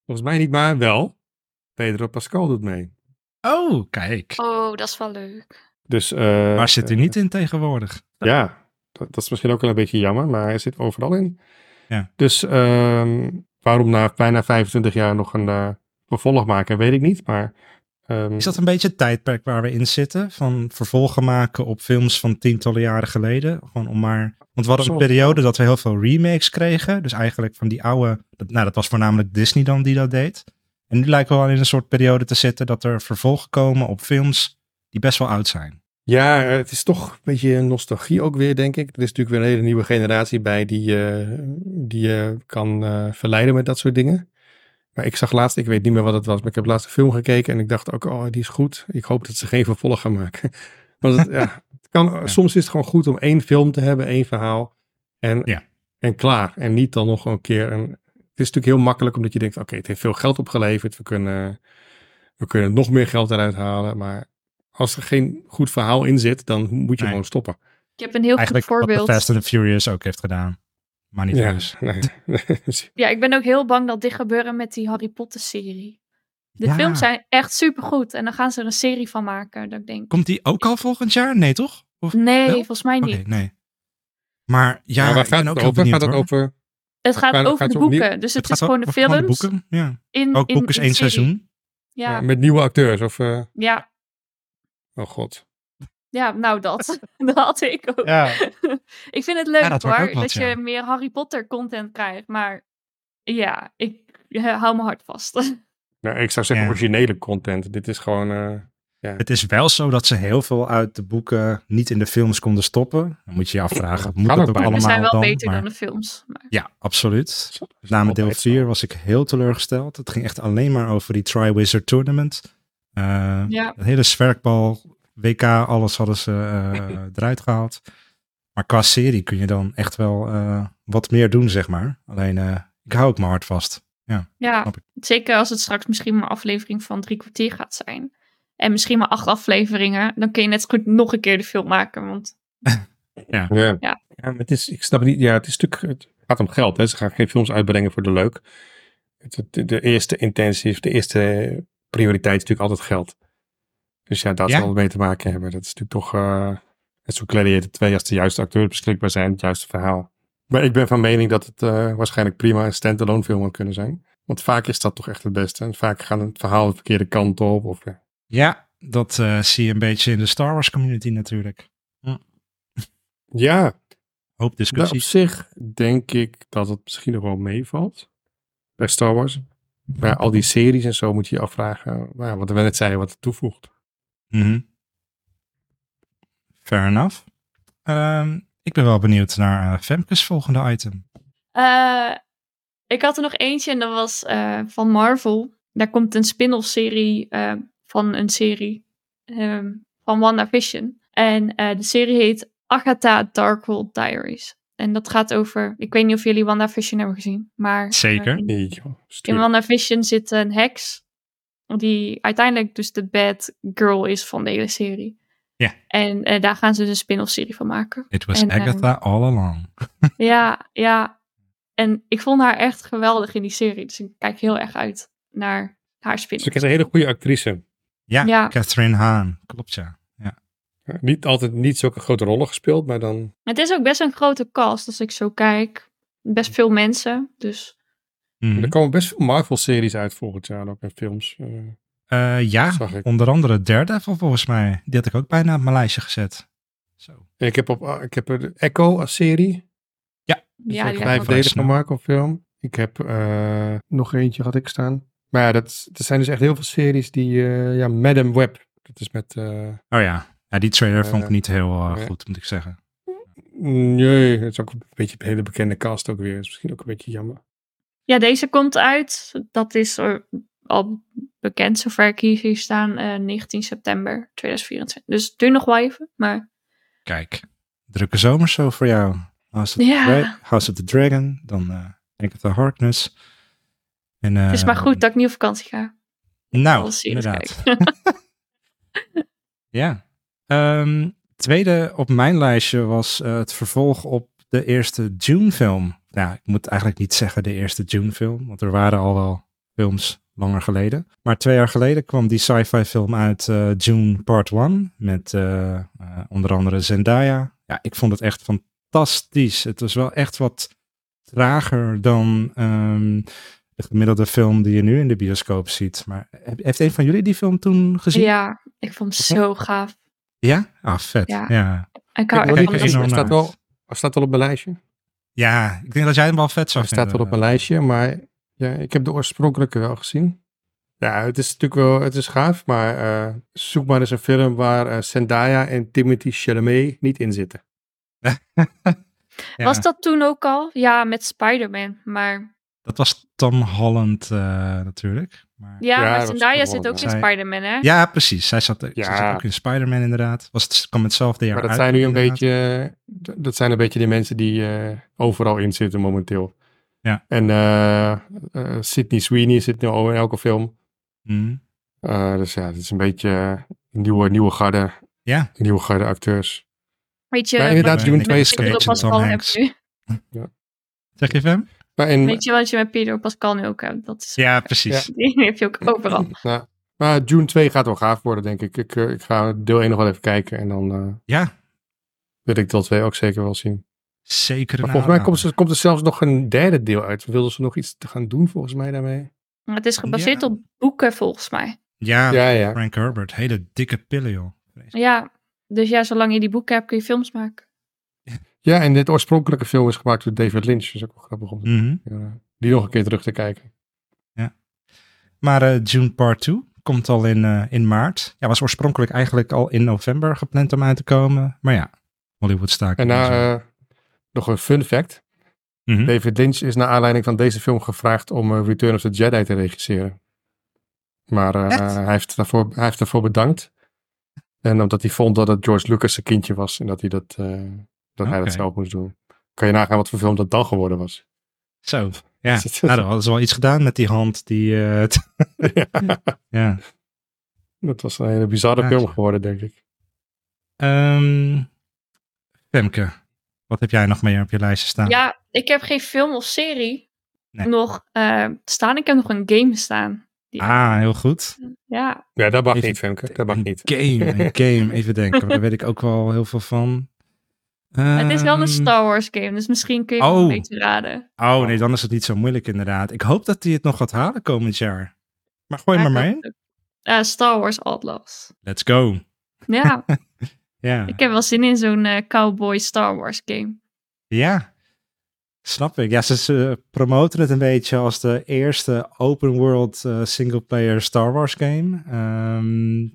volgens mij niet, maar wel. Pedro Pascal doet mee. Oh, kijk. Oh, dat is wel leuk. Dus, eh, Waar zit hij eh, niet in tegenwoordig? Ja, dat, dat is misschien ook wel een beetje jammer, maar hij zit overal in. Ja. Dus ehm, waarom na bijna 25 jaar nog een eh, vervolg maken, weet ik niet. Maar ehm, Is dat een beetje het tijdperk waar we in zitten? Van vervolgen maken op films van tientallen jaren geleden? Gewoon om maar... Want we hadden een periode dat we heel veel remakes kregen. Dus eigenlijk van die oude... dat- Nou, dat was voornamelijk Disney dan die dat deed. En nu lijken we wel in een soort periode te zitten dat er vervolgen komen op films die best wel oud zijn. ja, het is toch een beetje nostalgie ook weer, denk ik. Er is natuurlijk weer een hele nieuwe generatie bij die, eh, die je kan eh, verleiden met dat soort dingen. Maar ik zag laatst, ik weet niet meer wat het was, maar ik heb laatst een film gekeken en ik dacht ook, oh, die is goed. Ik hoop dat ze geen vervolg gaan maken. Want het, ja, het kan, soms is het gewoon goed om één film te hebben, één verhaal en, Ja. en klaar. En niet dan nog een keer een... Het is natuurlijk heel makkelijk omdat je denkt, oké, het heeft veel geld opgeleverd. We kunnen, we kunnen nog meer geld eruit halen. Maar als er geen goed verhaal in zit, dan moet je Nee. gewoon stoppen. Ik heb een heel Eigenlijk goed voorbeeld. Fast and the Furious ook heeft gedaan. Maar niet Ja, dus. nee. Ja, ik ben ook heel bang dat dit gebeuren met die Harry Potter serie. De Ja. films zijn echt supergoed. En dan gaan ze er een serie van maken. Dat ik denk, Komt die ook al volgend jaar? Nee, toch? Of... nee, Wel? volgens mij niet. nee. Maar ja, Maar gaat ook het heel over? benieuwd, Gaat het over... Het gaat Gaat- over gaat de boeken. Dus het, Het is gewoon de films boeken. Ja. in, Ook in boek is in één serie. seizoen. Ja, Met nieuwe acteurs of... eh, ja, oh god. Ja, nou dat. dat had ik ook. Ja. ik vind het leuk Ja, dat hoor, wat, dat ja. je meer Harry Potter content krijgt. Maar ja, ik eh, hou mijn hart vast. Nou, ik zou zeggen Ja. originele content. Dit is gewoon... eh, Het is wel zo dat ze heel veel uit de boeken niet in de films konden stoppen. Dan moet je je afvragen, moet dat ook bijna. Allemaal zijn wel dan? beter Maar- dan de films. Maar, Ja, absoluut. Na deel altijd zo. 4 was ik heel teleurgesteld. Het ging echt alleen maar over die Triwizard Tournament. Eh ja. Het hele zwerkbal, WK, alles hadden ze eh, eruit gehaald. Maar qua serie kun je dan echt wel eh, wat meer doen, zeg maar. Alleen, eh, ik hou ook mijn hart vast. Ja, ik. zeker als het straks misschien maar een aflevering van drie kwartier gaat zijn. En misschien maar acht afleveringen. Dan kun je net zo goed nog een keer de film maken. Want Ja. Ja. ja. maar het is, ik snap het niet. Ja, het is natuurlijk, het gaat om geld. Hè. Ze gaan geen films uitbrengen voor de leuk. Het, de, de eerste intentie, of de eerste prioriteit is natuurlijk altijd geld. Dus ja, dat Ja? zal mee te maken hebben. Dat is natuurlijk toch, eh net zo Gladiator 2 als de juiste acteurs beschikbaar zijn, het juiste verhaal. Maar ik ben van mening dat het eh, waarschijnlijk prima een standalone film had kunnen zijn. Want vaak is dat toch echt het beste. En vaak gaat het verhaal de verkeerde kant op. Of, ja. Ja, dat eh, zie je een beetje in de Star Wars community natuurlijk. ja, Hoop Nou, op discussies. zich denk ik dat het misschien nog wel meevalt bij Star Wars. Maar al die series en zo moet je je afvragen, nou ja, wat we net zeiden, wat het toevoegt. Mhm. Fair enough. Ehm, ik ben wel benieuwd naar eh, Femke's volgende item. Eh, ik had er nog eentje en dat was eh, van Marvel. Daar komt een spin-off serie eh, van een serie ehm, van WandaVision. En eh, de serie heet Agatha Darkhold Diaries. En dat gaat over, ik weet niet of jullie WandaVision hebben gezien, maar... Zeker. in, in. WandaVision zit een heks die uiteindelijk dus de bad girl is van de hele serie. Ja. En eh, daar gaan ze dus een spin-off serie van maken. It was En, ehm, Agatha all along. Ja, ja. En ik vond haar echt geweldig in die serie. Dus ik kijk heel erg uit naar haar spin. Ze is een hele goede actrice. Ja, Ja. Catherine Haan. Klopt ja. ja. Ja, Niet altijd niet zulke grote rollen gespeeld, maar dan... Het is ook best een grote cast als ik zo kijk. Best veel mensen. Dus Mhm. Er komen best veel Marvel-series uit volgend jaar ook en films. eh. Eh, ja, Zag ik. onder andere Daredevil volgens mij. Die had ik ook bijna op mijn lijstje gezet. Zo. En ik heb op ik heb de Echo als serie. ja, Die die vijf me- delen snel. van Marvel film. Ik heb eh, nog eentje had ik staan. Maar ja, dat, er zijn dus echt heel veel series die... eh, ja, Madam Web. Dat is met... eh, Oh ja. ja, die trailer vond ik niet heel ja. goed, moet ik zeggen. nee, dat is ook een beetje een hele bekende cast ook weer. Dat is misschien ook een beetje jammer. Ja, deze komt uit. Dat is eh, al bekend zover ik hier zie staan. eh, 19 september 2024. Dus het duurt nog wel even. Maar Kijk, drukke zomer zo voor jou. House of, Ja. the, House of the Dragon, dan eh denk ik de Harkness. En, het is eh, maar goed dat ik niet op vakantie ga. Nou, inderdaad. Ja. Ehm, tweede op mijn lijstje was eh, het vervolg op de eerste June-film. Nou, ik moet eigenlijk niet zeggen de eerste June-film, want er waren al wel films langer geleden. Maar twee jaar geleden kwam die sci-fi film uit eh, June Part 1 met eh, eh, onder andere Zendaya. Ja, ik vond het echt fantastisch. Het was wel echt wat trager dan ehm, de gemiddelde film die je nu in de bioscoop ziet. Maar heeft een van jullie die film toen gezien? ja, ik vond het zo gaaf. Ja? Ah, vet. Ja. Ja. Ik hou Kijk, echt kijk van dat enorm Hij staat, wel, staat wel op mijn lijstje. Ja, ik denk dat jij hem wel vet zou Hij staat wel op vinden. mijn lijstje, maar ja, ik heb de oorspronkelijke wel gezien. Ja, het is natuurlijk wel, het is gaaf, maar eh, zoek maar eens een film waar eh, Zendaya en Timothy Chalamet niet in zitten. Ja, Was dat toen ook al? Ja, met Spider-Man. Maar Dat was Tom Holland eh, natuurlijk. Maar... ja, Ja, maar Zendaya zit ook in ja. Spider-Man, hè? Ja, precies. Zij zat, Ja. zat ook in Spider-Man inderdaad. Was het, kwam hetzelfde jaar Maar dat uit, zijn nu een beetje, dat zijn een beetje de mensen die eh, overal in zitten momenteel. Ja. En eh eh, Sydney Sweeney zit nu al in elke film. Eh, dus ja, het is een beetje een nieuwe, nieuwe garde, Ja, nieuwe garde acteurs. Weet je, Maar inderdaad, met 2 is Tom Hanks. nu? zeg je hem? Maar in, Weet je wat je met Pedro Pascal nu ook hebt? Dat is, Ja, precies. Die heb je ook overal. Ja. Maar June 2 gaat wel gaaf worden, denk ik. Ik, eh, ik ga deel 1 nog wel even kijken en dan eh, Ja, wil ik deel 2 ook zeker wel zien. zeker. een Maar volgens mij komt, ze, komt er zelfs nog een derde deel uit. Wilden ze nog iets te gaan doen volgens mij daarmee? Maar het is gebaseerd Ja. op boeken, volgens mij. Ja, Ja, ja. Frank Herbert. Hele dikke pillen, joh. Ja, dus ja, zolang je die boeken hebt, kun je films maken. Ja, en dit oorspronkelijke film is gemaakt door David Lynch. Dat is ook wel grappig om Mhm. die nog een keer terug te kijken. Maar eh, June Part 2 komt al in, eh, in maart. Ja, was oorspronkelijk eigenlijk al in november gepland om uit te komen. Maar ja, Hollywood staakt. En nou, eh, nog een fun fact. Mhm. David Lynch is naar aanleiding van deze film gevraagd om Return of the Jedi te regisseren. Maar eh, hij, heeft daarvoor, hij heeft daarvoor bedankt. En omdat hij vond dat het George Lucas zijn kindje was en dat hij dat, dat, hij dat zelf moest doen. Kan je nagaan wat voor film dat dan geworden was. Zo, ja. nou, dan hadden ze wel iets gedaan met die hand die... eh, ja. Dat was een hele bizarre Ja. film geworden, denk ik. Ehm, Femke, wat heb jij nog meer op je lijstje staan? Ja, ik heb geen film of serie Nee. nog eh, staan. Ik heb nog een game staan. Ah, heel goed. Ja, Ja, dat mag Even- niet, Femke. Dat mag niet. game, een game. Even denken, daar weet ik ook wel heel veel van. Het is wel een Ehm, Star Wars game, dus misschien kun je het oh. een beetje raden. Oh nee, dan is het niet zo moeilijk inderdaad. Ik hoop dat hij het nog gaat halen komend jaar. Maar gooi maar maar in. Eh, Star Wars Outlaws. Let's go. Ja, Ja. ik heb wel zin in zo'n eh, cowboy Star Wars game. Ja, snap ik. Ja, ze, ze promoten het een beetje als de eerste open world eh, single player Star Wars game. Ehm,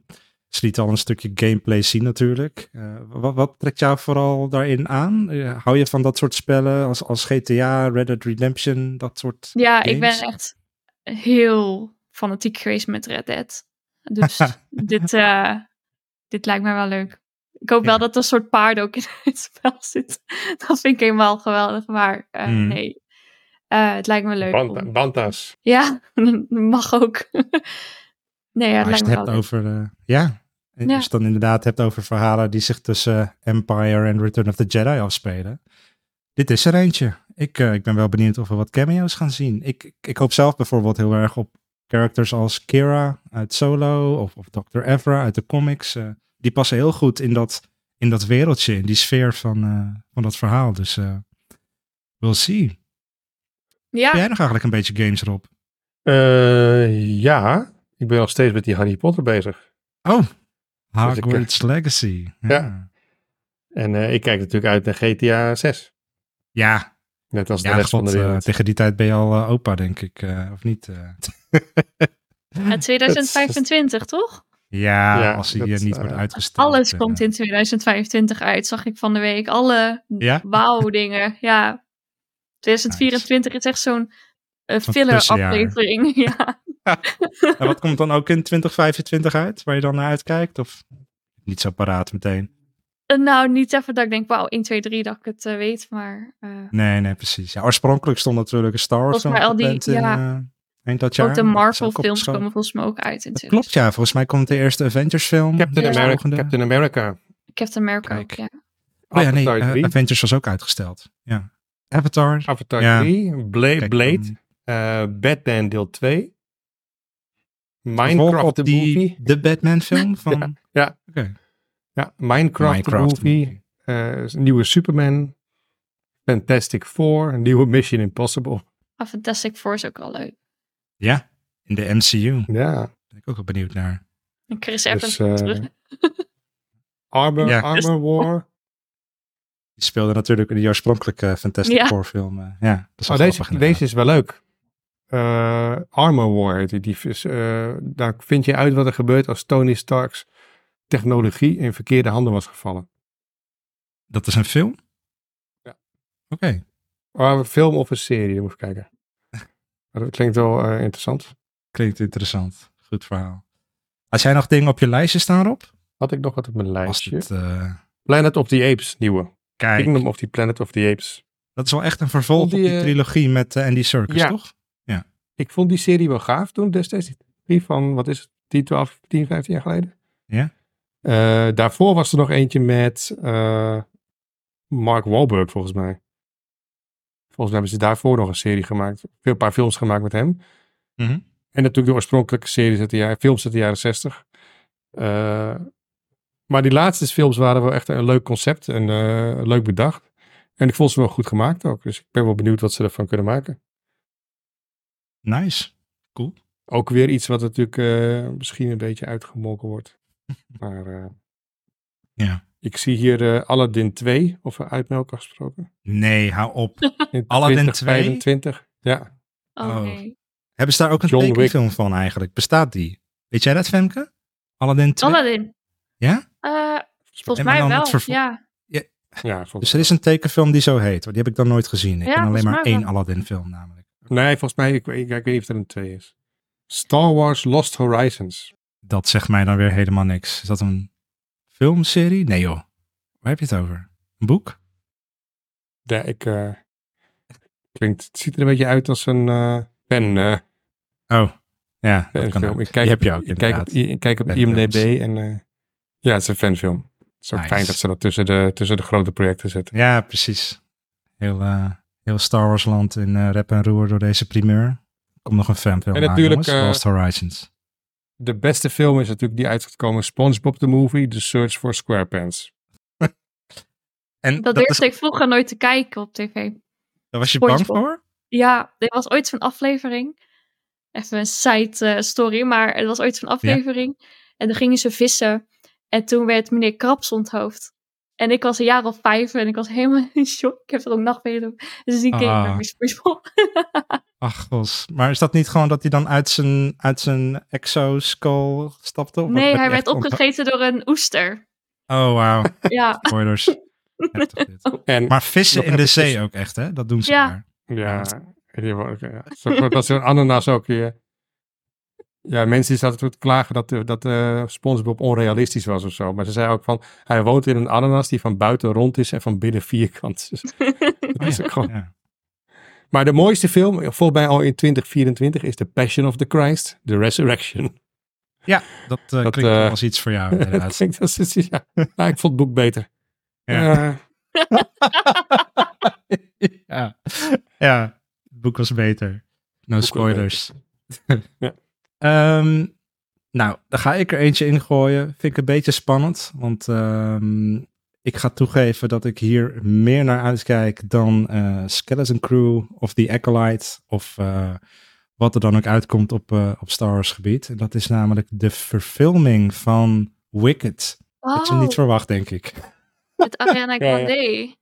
ze lieten al een stukje gameplay zien natuurlijk. Eh, wat, wat trekt jou vooral daarin aan? Eh, hou je van dat soort spellen als, als GTA, Red Dead Redemption, dat soort... Ja, ik ben echt heel fanatiek geweest met Red Dead. Dus dit, eh, dit lijkt mij wel leuk. Ik hoop wel dat er een soort paard ook in het spel zit. Dat vind ik helemaal geweldig. Maar eh, Hmm. nee, Eh, het lijkt me leuk. Banta- om- Banta's. Ja, mag ook. Nee, ja, als je het hebt over... eh, ja, en Ja. als je het dan inderdaad hebt over verhalen die zich tussen Empire en Return of the Jedi afspelen. Dit is er eentje. Ik, eh, ik ben wel benieuwd of we wat cameo's gaan zien. Ik, ik, hoop zelf bijvoorbeeld heel erg op characters als Kira uit Solo of, of Dr. Evra uit de comics. eh, die passen heel goed in dat, in dat wereldje, in die sfeer van, eh, van dat verhaal. Dus eh we'll see. Ja, Ben jij nog eigenlijk een beetje games erop? Eh, ja, ik ben nog steeds met die Harry Potter bezig. Oh, ik, Hogwarts Legacy. Ja. En eh, ik kijk natuurlijk uit naar GTA 6. Ja, Net als de ja rest van de eh, wereld. tegen die tijd ben je al eh, opa, denk ik. eh, of niet? eh? eh, 2025 toch? ja, Ja, als hij dat, eh, niet eh, wordt uitgesteld. Alles eh. komt in 2025 uit, zag ik van de week. Alle Ja? wauw dingen. Ja, 2024 is echt zo'n eh, Zo'n filler tussenjaar. aflevering. ja. En wat komt dan ook in 2025 uit, waar je dan naar uitkijkt? Of niet zo paraat meteen? Eh, nou, niet even dat ik denk, wauw, 1, 2, 3 dat ik het eh, weet, maar eh, Nee, nee, precies. Ja, oorspronkelijk stond natuurlijk een Star Wars Volgens mij al die- in, ja. eind dat jaar. ook de Marvel films komen volgens mij ook uit in klopt, 2025. ja. Volgens mij komt de eerste Avengers film. Captain, Ja. America. Captain America. Captain America ook, ja. Oh ja, nee, Avatar 3. Avengers was ook uitgesteld. Ja. Avatar. Avatar Ja. 3. Bla- Kijk, Blade. Eh, Batman deel 2. vervolg Minecraft de die, movie. de Batman film van... ja. Oké. Ja, Minecraft, Minecraft de movie. eh, een nieuwe Superman. Fantastic Four. Een nieuwe Mission Impossible. Ah, Fantastic Four is ook wel leuk. Ja, in de MCU. Ja. Daar ben ik ook wel benieuwd naar. En Chris Evans Dus, eh, terug. Armor, Ja. Armor War. Die speelde natuurlijk in die oorspronkelijke Fantastic Ja. Four film. ja, dat is Oh, wel deze, grappig deze is wel leuk. Eh, Armor War. Die, die, is, eh, daar vind je uit wat er gebeurt als Tony Stark's technologie in verkeerde handen was gevallen. Dat is een film? Ja. Oké. Oh, een film of een serie, dan moet ik kijken. Maar dat klinkt wel eh, interessant. Klinkt interessant. Goed verhaal. Als jij nog dingen op je lijstje staan, Rob? Had ik nog wat op mijn lijstje? het, Planet of the Apes, nieuwe. kijk, Kingdom of the Planet of the Apes. dat is wel echt een vervolg die, op die trilogie met Andy Serkis, Ja. toch? Ik vond die serie wel gaaf toen destijds. Die van, wat is het, 10, 12, 10, 15 jaar geleden. Ja. Eh, daarvoor was er nog eentje met eh, Mark Wahlberg, volgens mij. Volgens mij hebben ze daarvoor nog een serie gemaakt. Een paar films gemaakt met hem. Mhm. En natuurlijk de oorspronkelijke series uit de jaren, films uit de jaren 60. Eh, maar die laatste films waren wel echt een leuk concept en leuk bedacht. En ik vond ze wel goed gemaakt ook. Dus ik ben wel benieuwd wat ze ervan kunnen maken. Nice. Ook weer iets wat natuurlijk eh, misschien een beetje uitgemolken wordt. Maar eh, Ja. ik zie hier eh, Aladdin 2, of er uitmelken afgesproken. Nee, hou op. In Aladdin 2025. Ja, Oh, oh. nee. Hebben ze daar ook een John Wick. tekenfilm van eigenlijk? Bestaat die? Weet jij dat, Femke? Aladdin 2? Aladdin. Ja? Eh, volgens mij wel, vervo- ja. ja volgens Dus er is een tekenfilm die zo heet. Die heb ik dan nooit gezien. Ik Ja, ken alleen maar één. Aladdin film namelijk. Nee, volgens mij, ik, ik, ik weet niet of er een 2 is. Star Wars Lost Horizons. Dat zegt mij dan weer helemaal niks. Is dat een filmserie? Nee joh. Waar heb je het over? Een boek? Ja, ik, eh, klinkt, het ziet er een beetje uit als een eh, pen, eh, Oh, ja. Dat kan fanfilm. ook. Ik kijk, Die heb je ook ik kijk op, ik kijk op. IMDb en ja, het is een fanfilm. Het is ook Nice. fijn dat ze dat tussen de, tussen de grote projecten zetten. Ja, precies. Heel, heel Star Wars land in eh, rep en roer door deze primeur. Komt nog een fanfilm En aan, natuurlijk, jongens. eh, Lost Horizons. De beste film is natuurlijk die uitgekomen SpongeBob the Movie, The Search for SquarePants. En Dat, dat, is, ik vroeger nooit te kijken op tv. daar was je bang voor? Ja, er was ooit zo'n aflevering. Even een side eh, story, maar er was ooit zo'n aflevering. En dan gingen ze vissen. En toen werd meneer Krabs onthoofd. En ik was een jaar of vijf en ik was helemaal in shock. Ik heb er ook nachtmerries over. Dus ik keek Ah. SpongeBob. Ach, gos. Maar is dat niet gewoon dat hij dan uit zijn, uit zijn exo-skull stapte? Of Nee, hij werd opgegeten door een oester. Oh, wauw. Ja, Spoilers. Dit. En Maar vissen in de zee ook echt, hè? Dat doen ze Ja. daar. ja, die ja. Dat zo'n ananas ook weer. Ja, mensen die zaten te klagen dat, eh, dat eh, SpongeBob onrealistisch was of zo. Maar ze zei ook van, hij woont in een ananas die van buiten rond is en van binnen vierkant. Dus dat is ook gewoon Ja. Maar de mooiste film, volgens mij al in 2024, is The Passion of the Christ, The Resurrection. Dat, eh, Dat, klinkt wel als iets voor jou, inderdaad. klinkt als- is- ja. Ik vond het boek beter. Ja. Ja. ja, het boek was beter. No spoilers. Ja. Ehm, nou, dan ga ik er eentje in gooien. Vind ik een beetje spannend, want ehm, ik ga toegeven dat ik hier meer naar uitkijk dan eh, Skeleton Crew of The Acolyte of eh, wat er dan ook uitkomt op, eh, op Star Wars gebied. En dat is namelijk de verfilming van Wicked. Dat je niet verwacht, denk ik. met Ariana Ja, ja. Grande.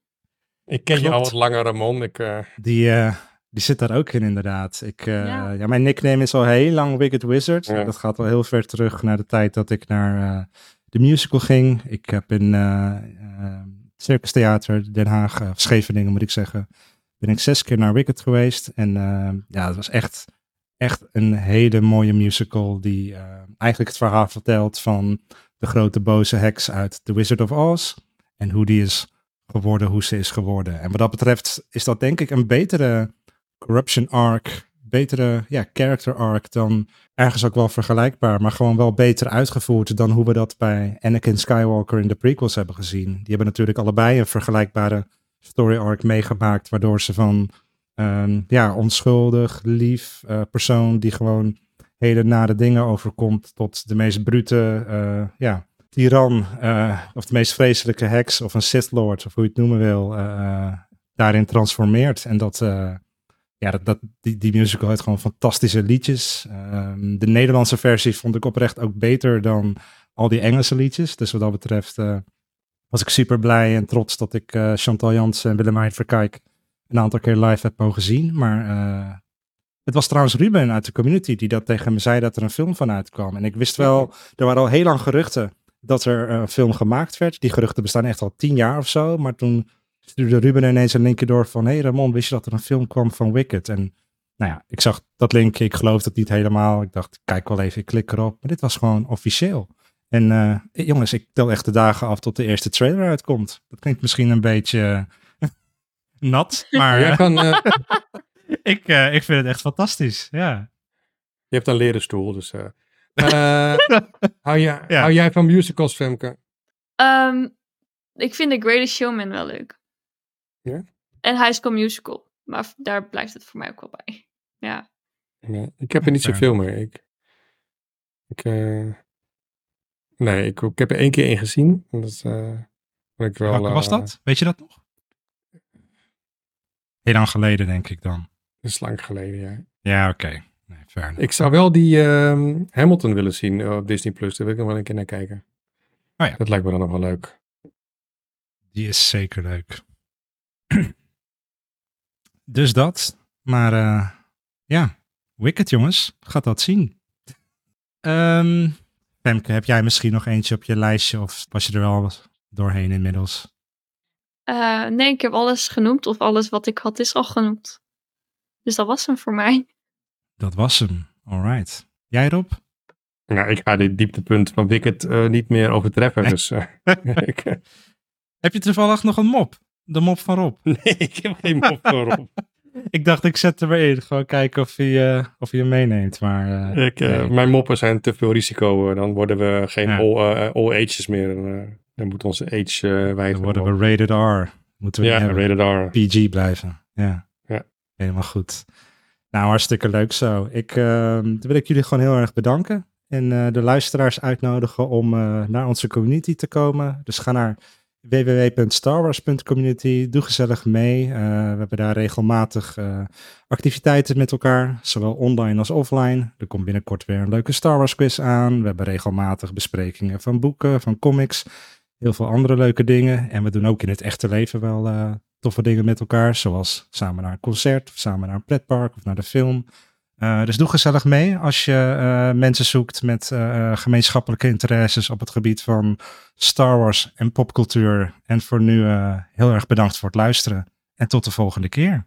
ik ken je al wat langer, Ramon. Ik, eh, Die, eh, die zit daar ook in, inderdaad. Ik, eh, Ja. ja. mijn nickname is al heel lang Wicked Wizard. Ja. Dat gaat al heel ver terug naar de tijd dat ik naar eh, de musical ging. Ik heb in eh eh, Circus Theater Den Haag, uh, Scheveningen moet ik zeggen, ben ik zes keer naar Wicked geweest. En eh, ja, het was echt, echt een hele mooie musical die eh, eigenlijk het verhaal vertelt van de grote boze heks uit The Wizard of Oz. En hoe die is geworden, hoe ze is geworden. En wat dat betreft is dat denk ik een betere corruption arc, betere ja, character arc dan ergens ook wel vergelijkbaar, maar gewoon wel beter uitgevoerd dan hoe we dat bij Anakin Skywalker in de prequels hebben gezien. Die hebben natuurlijk allebei een vergelijkbare story arc meegemaakt, waardoor ze van ehm, ja, onschuldig, lief eh, persoon die gewoon hele nare dingen overkomt tot de meest brute, eh, ja, tiran eh, of de meest vreselijke heks of een Sith Lord of hoe je het noemen wil, daarin transformeert. En dat, ja, dat, dat, die, die musical heeft gewoon fantastische liedjes. Ehm, de Nederlandse versie vond ik oprecht ook beter dan al die Engelse liedjes. Dus wat dat betreft eh, was ik super blij en trots dat ik eh, Chantal Jansen en Willemijn Verkijk een aantal keer live heb mogen zien. Maar eh, het was trouwens Ruben uit de community die dat tegen me zei dat er een film van uitkwam. En ik wist wel, er waren al heel lang geruchten dat er een film gemaakt werd. Die geruchten bestaan echt al tien jaar of zo. Maar toen stuurde Ruben ineens een linkje door van... hey Ramon, wist je dat er een film kwam van Wicked? En nou ja, ik zag dat linkje, ik geloof het niet helemaal. Ik dacht, kijk wel even, ik klik erop. Maar dit was gewoon officieel. En eh, jongens, ik tel echt de dagen af tot de eerste trailer uitkomt. Dat klinkt misschien een beetje eh, nat, maar jij eh, kan, eh, ik, eh, ik vind het echt fantastisch. Ja. je hebt een leren stoel, dus... hou, jij, Ja. hou jij van musicals, Femke? Ehm, ik vind The Greatest Showman wel leuk. Ja? En High School Musical. Maar daar blijft het voor mij ook wel bij. Ja. Nee, ik heb er niet zoveel mee. Ik, ik, eh, nee, ik, ik heb er één keer in gezien. en Dat eh, vond ik wel, Welke was eh, dat? Weet je dat nog? Heel lang geleden, denk ik dan. Dat is lang geleden, ja. Ja, oké. Nee, enough. Ik zou wel die ehm, Hamilton willen zien eh, op Disney+. Plus. Daar wil ik nog wel een keer naar kijken. Oh ja. Dat lijkt me dan nog wel leuk. Die is zeker leuk. dus dat. Maar eh, ja, Wicked jongens. Gaat dat zien. Ehm Femke, heb jij misschien nog eentje op je lijstje of was je er wel doorheen inmiddels? Eh, nee, ik heb alles genoemd. Of alles wat ik had is al genoemd. Dus dat was hem voor mij. Dat was hem. Alright. Jij Rob? Nou, ik ga dit dieptepunt van Wicked eh, niet meer overtreffen. Dus ik, Heb je toevallig nog een mop? De mop van Rob? nee, ik heb geen mop voorop. Ik dacht, ik zet er weer in. Gewoon kijken of hij, eh, of hij hem meeneemt. Maar eh, Ik, eh, nee. Mijn moppen zijn te veel risico. dan worden we geen Ja. all, all ages meer. Dan moet onze age uh, dan worden we rated R. Moeten we Ja, rated R. PG blijven. Ja. Ja. Helemaal goed. Nou, hartstikke leuk zo. Ik, dan wil ik jullie gewoon heel erg bedanken. En de luisteraars uitnodigen om naar onze community te komen. Dus ga naar www.starwars.community. Doe gezellig mee. Uh, we hebben daar regelmatig activiteiten met elkaar, zowel online als offline. Er komt binnenkort weer een leuke Star Wars quiz aan. We hebben regelmatig besprekingen van boeken, van comics. Heel veel andere leuke dingen. En we doen ook in het echte leven wel toffe dingen met elkaar. Zoals samen naar een concert, of samen naar een pretpark of naar de film. Uh, dus doe gezellig mee als je uh, mensen zoekt met uh, gemeenschappelijke interesses op het gebied van Star Wars en popcultuur. En voor nu heel erg bedankt voor het luisteren en tot de volgende keer.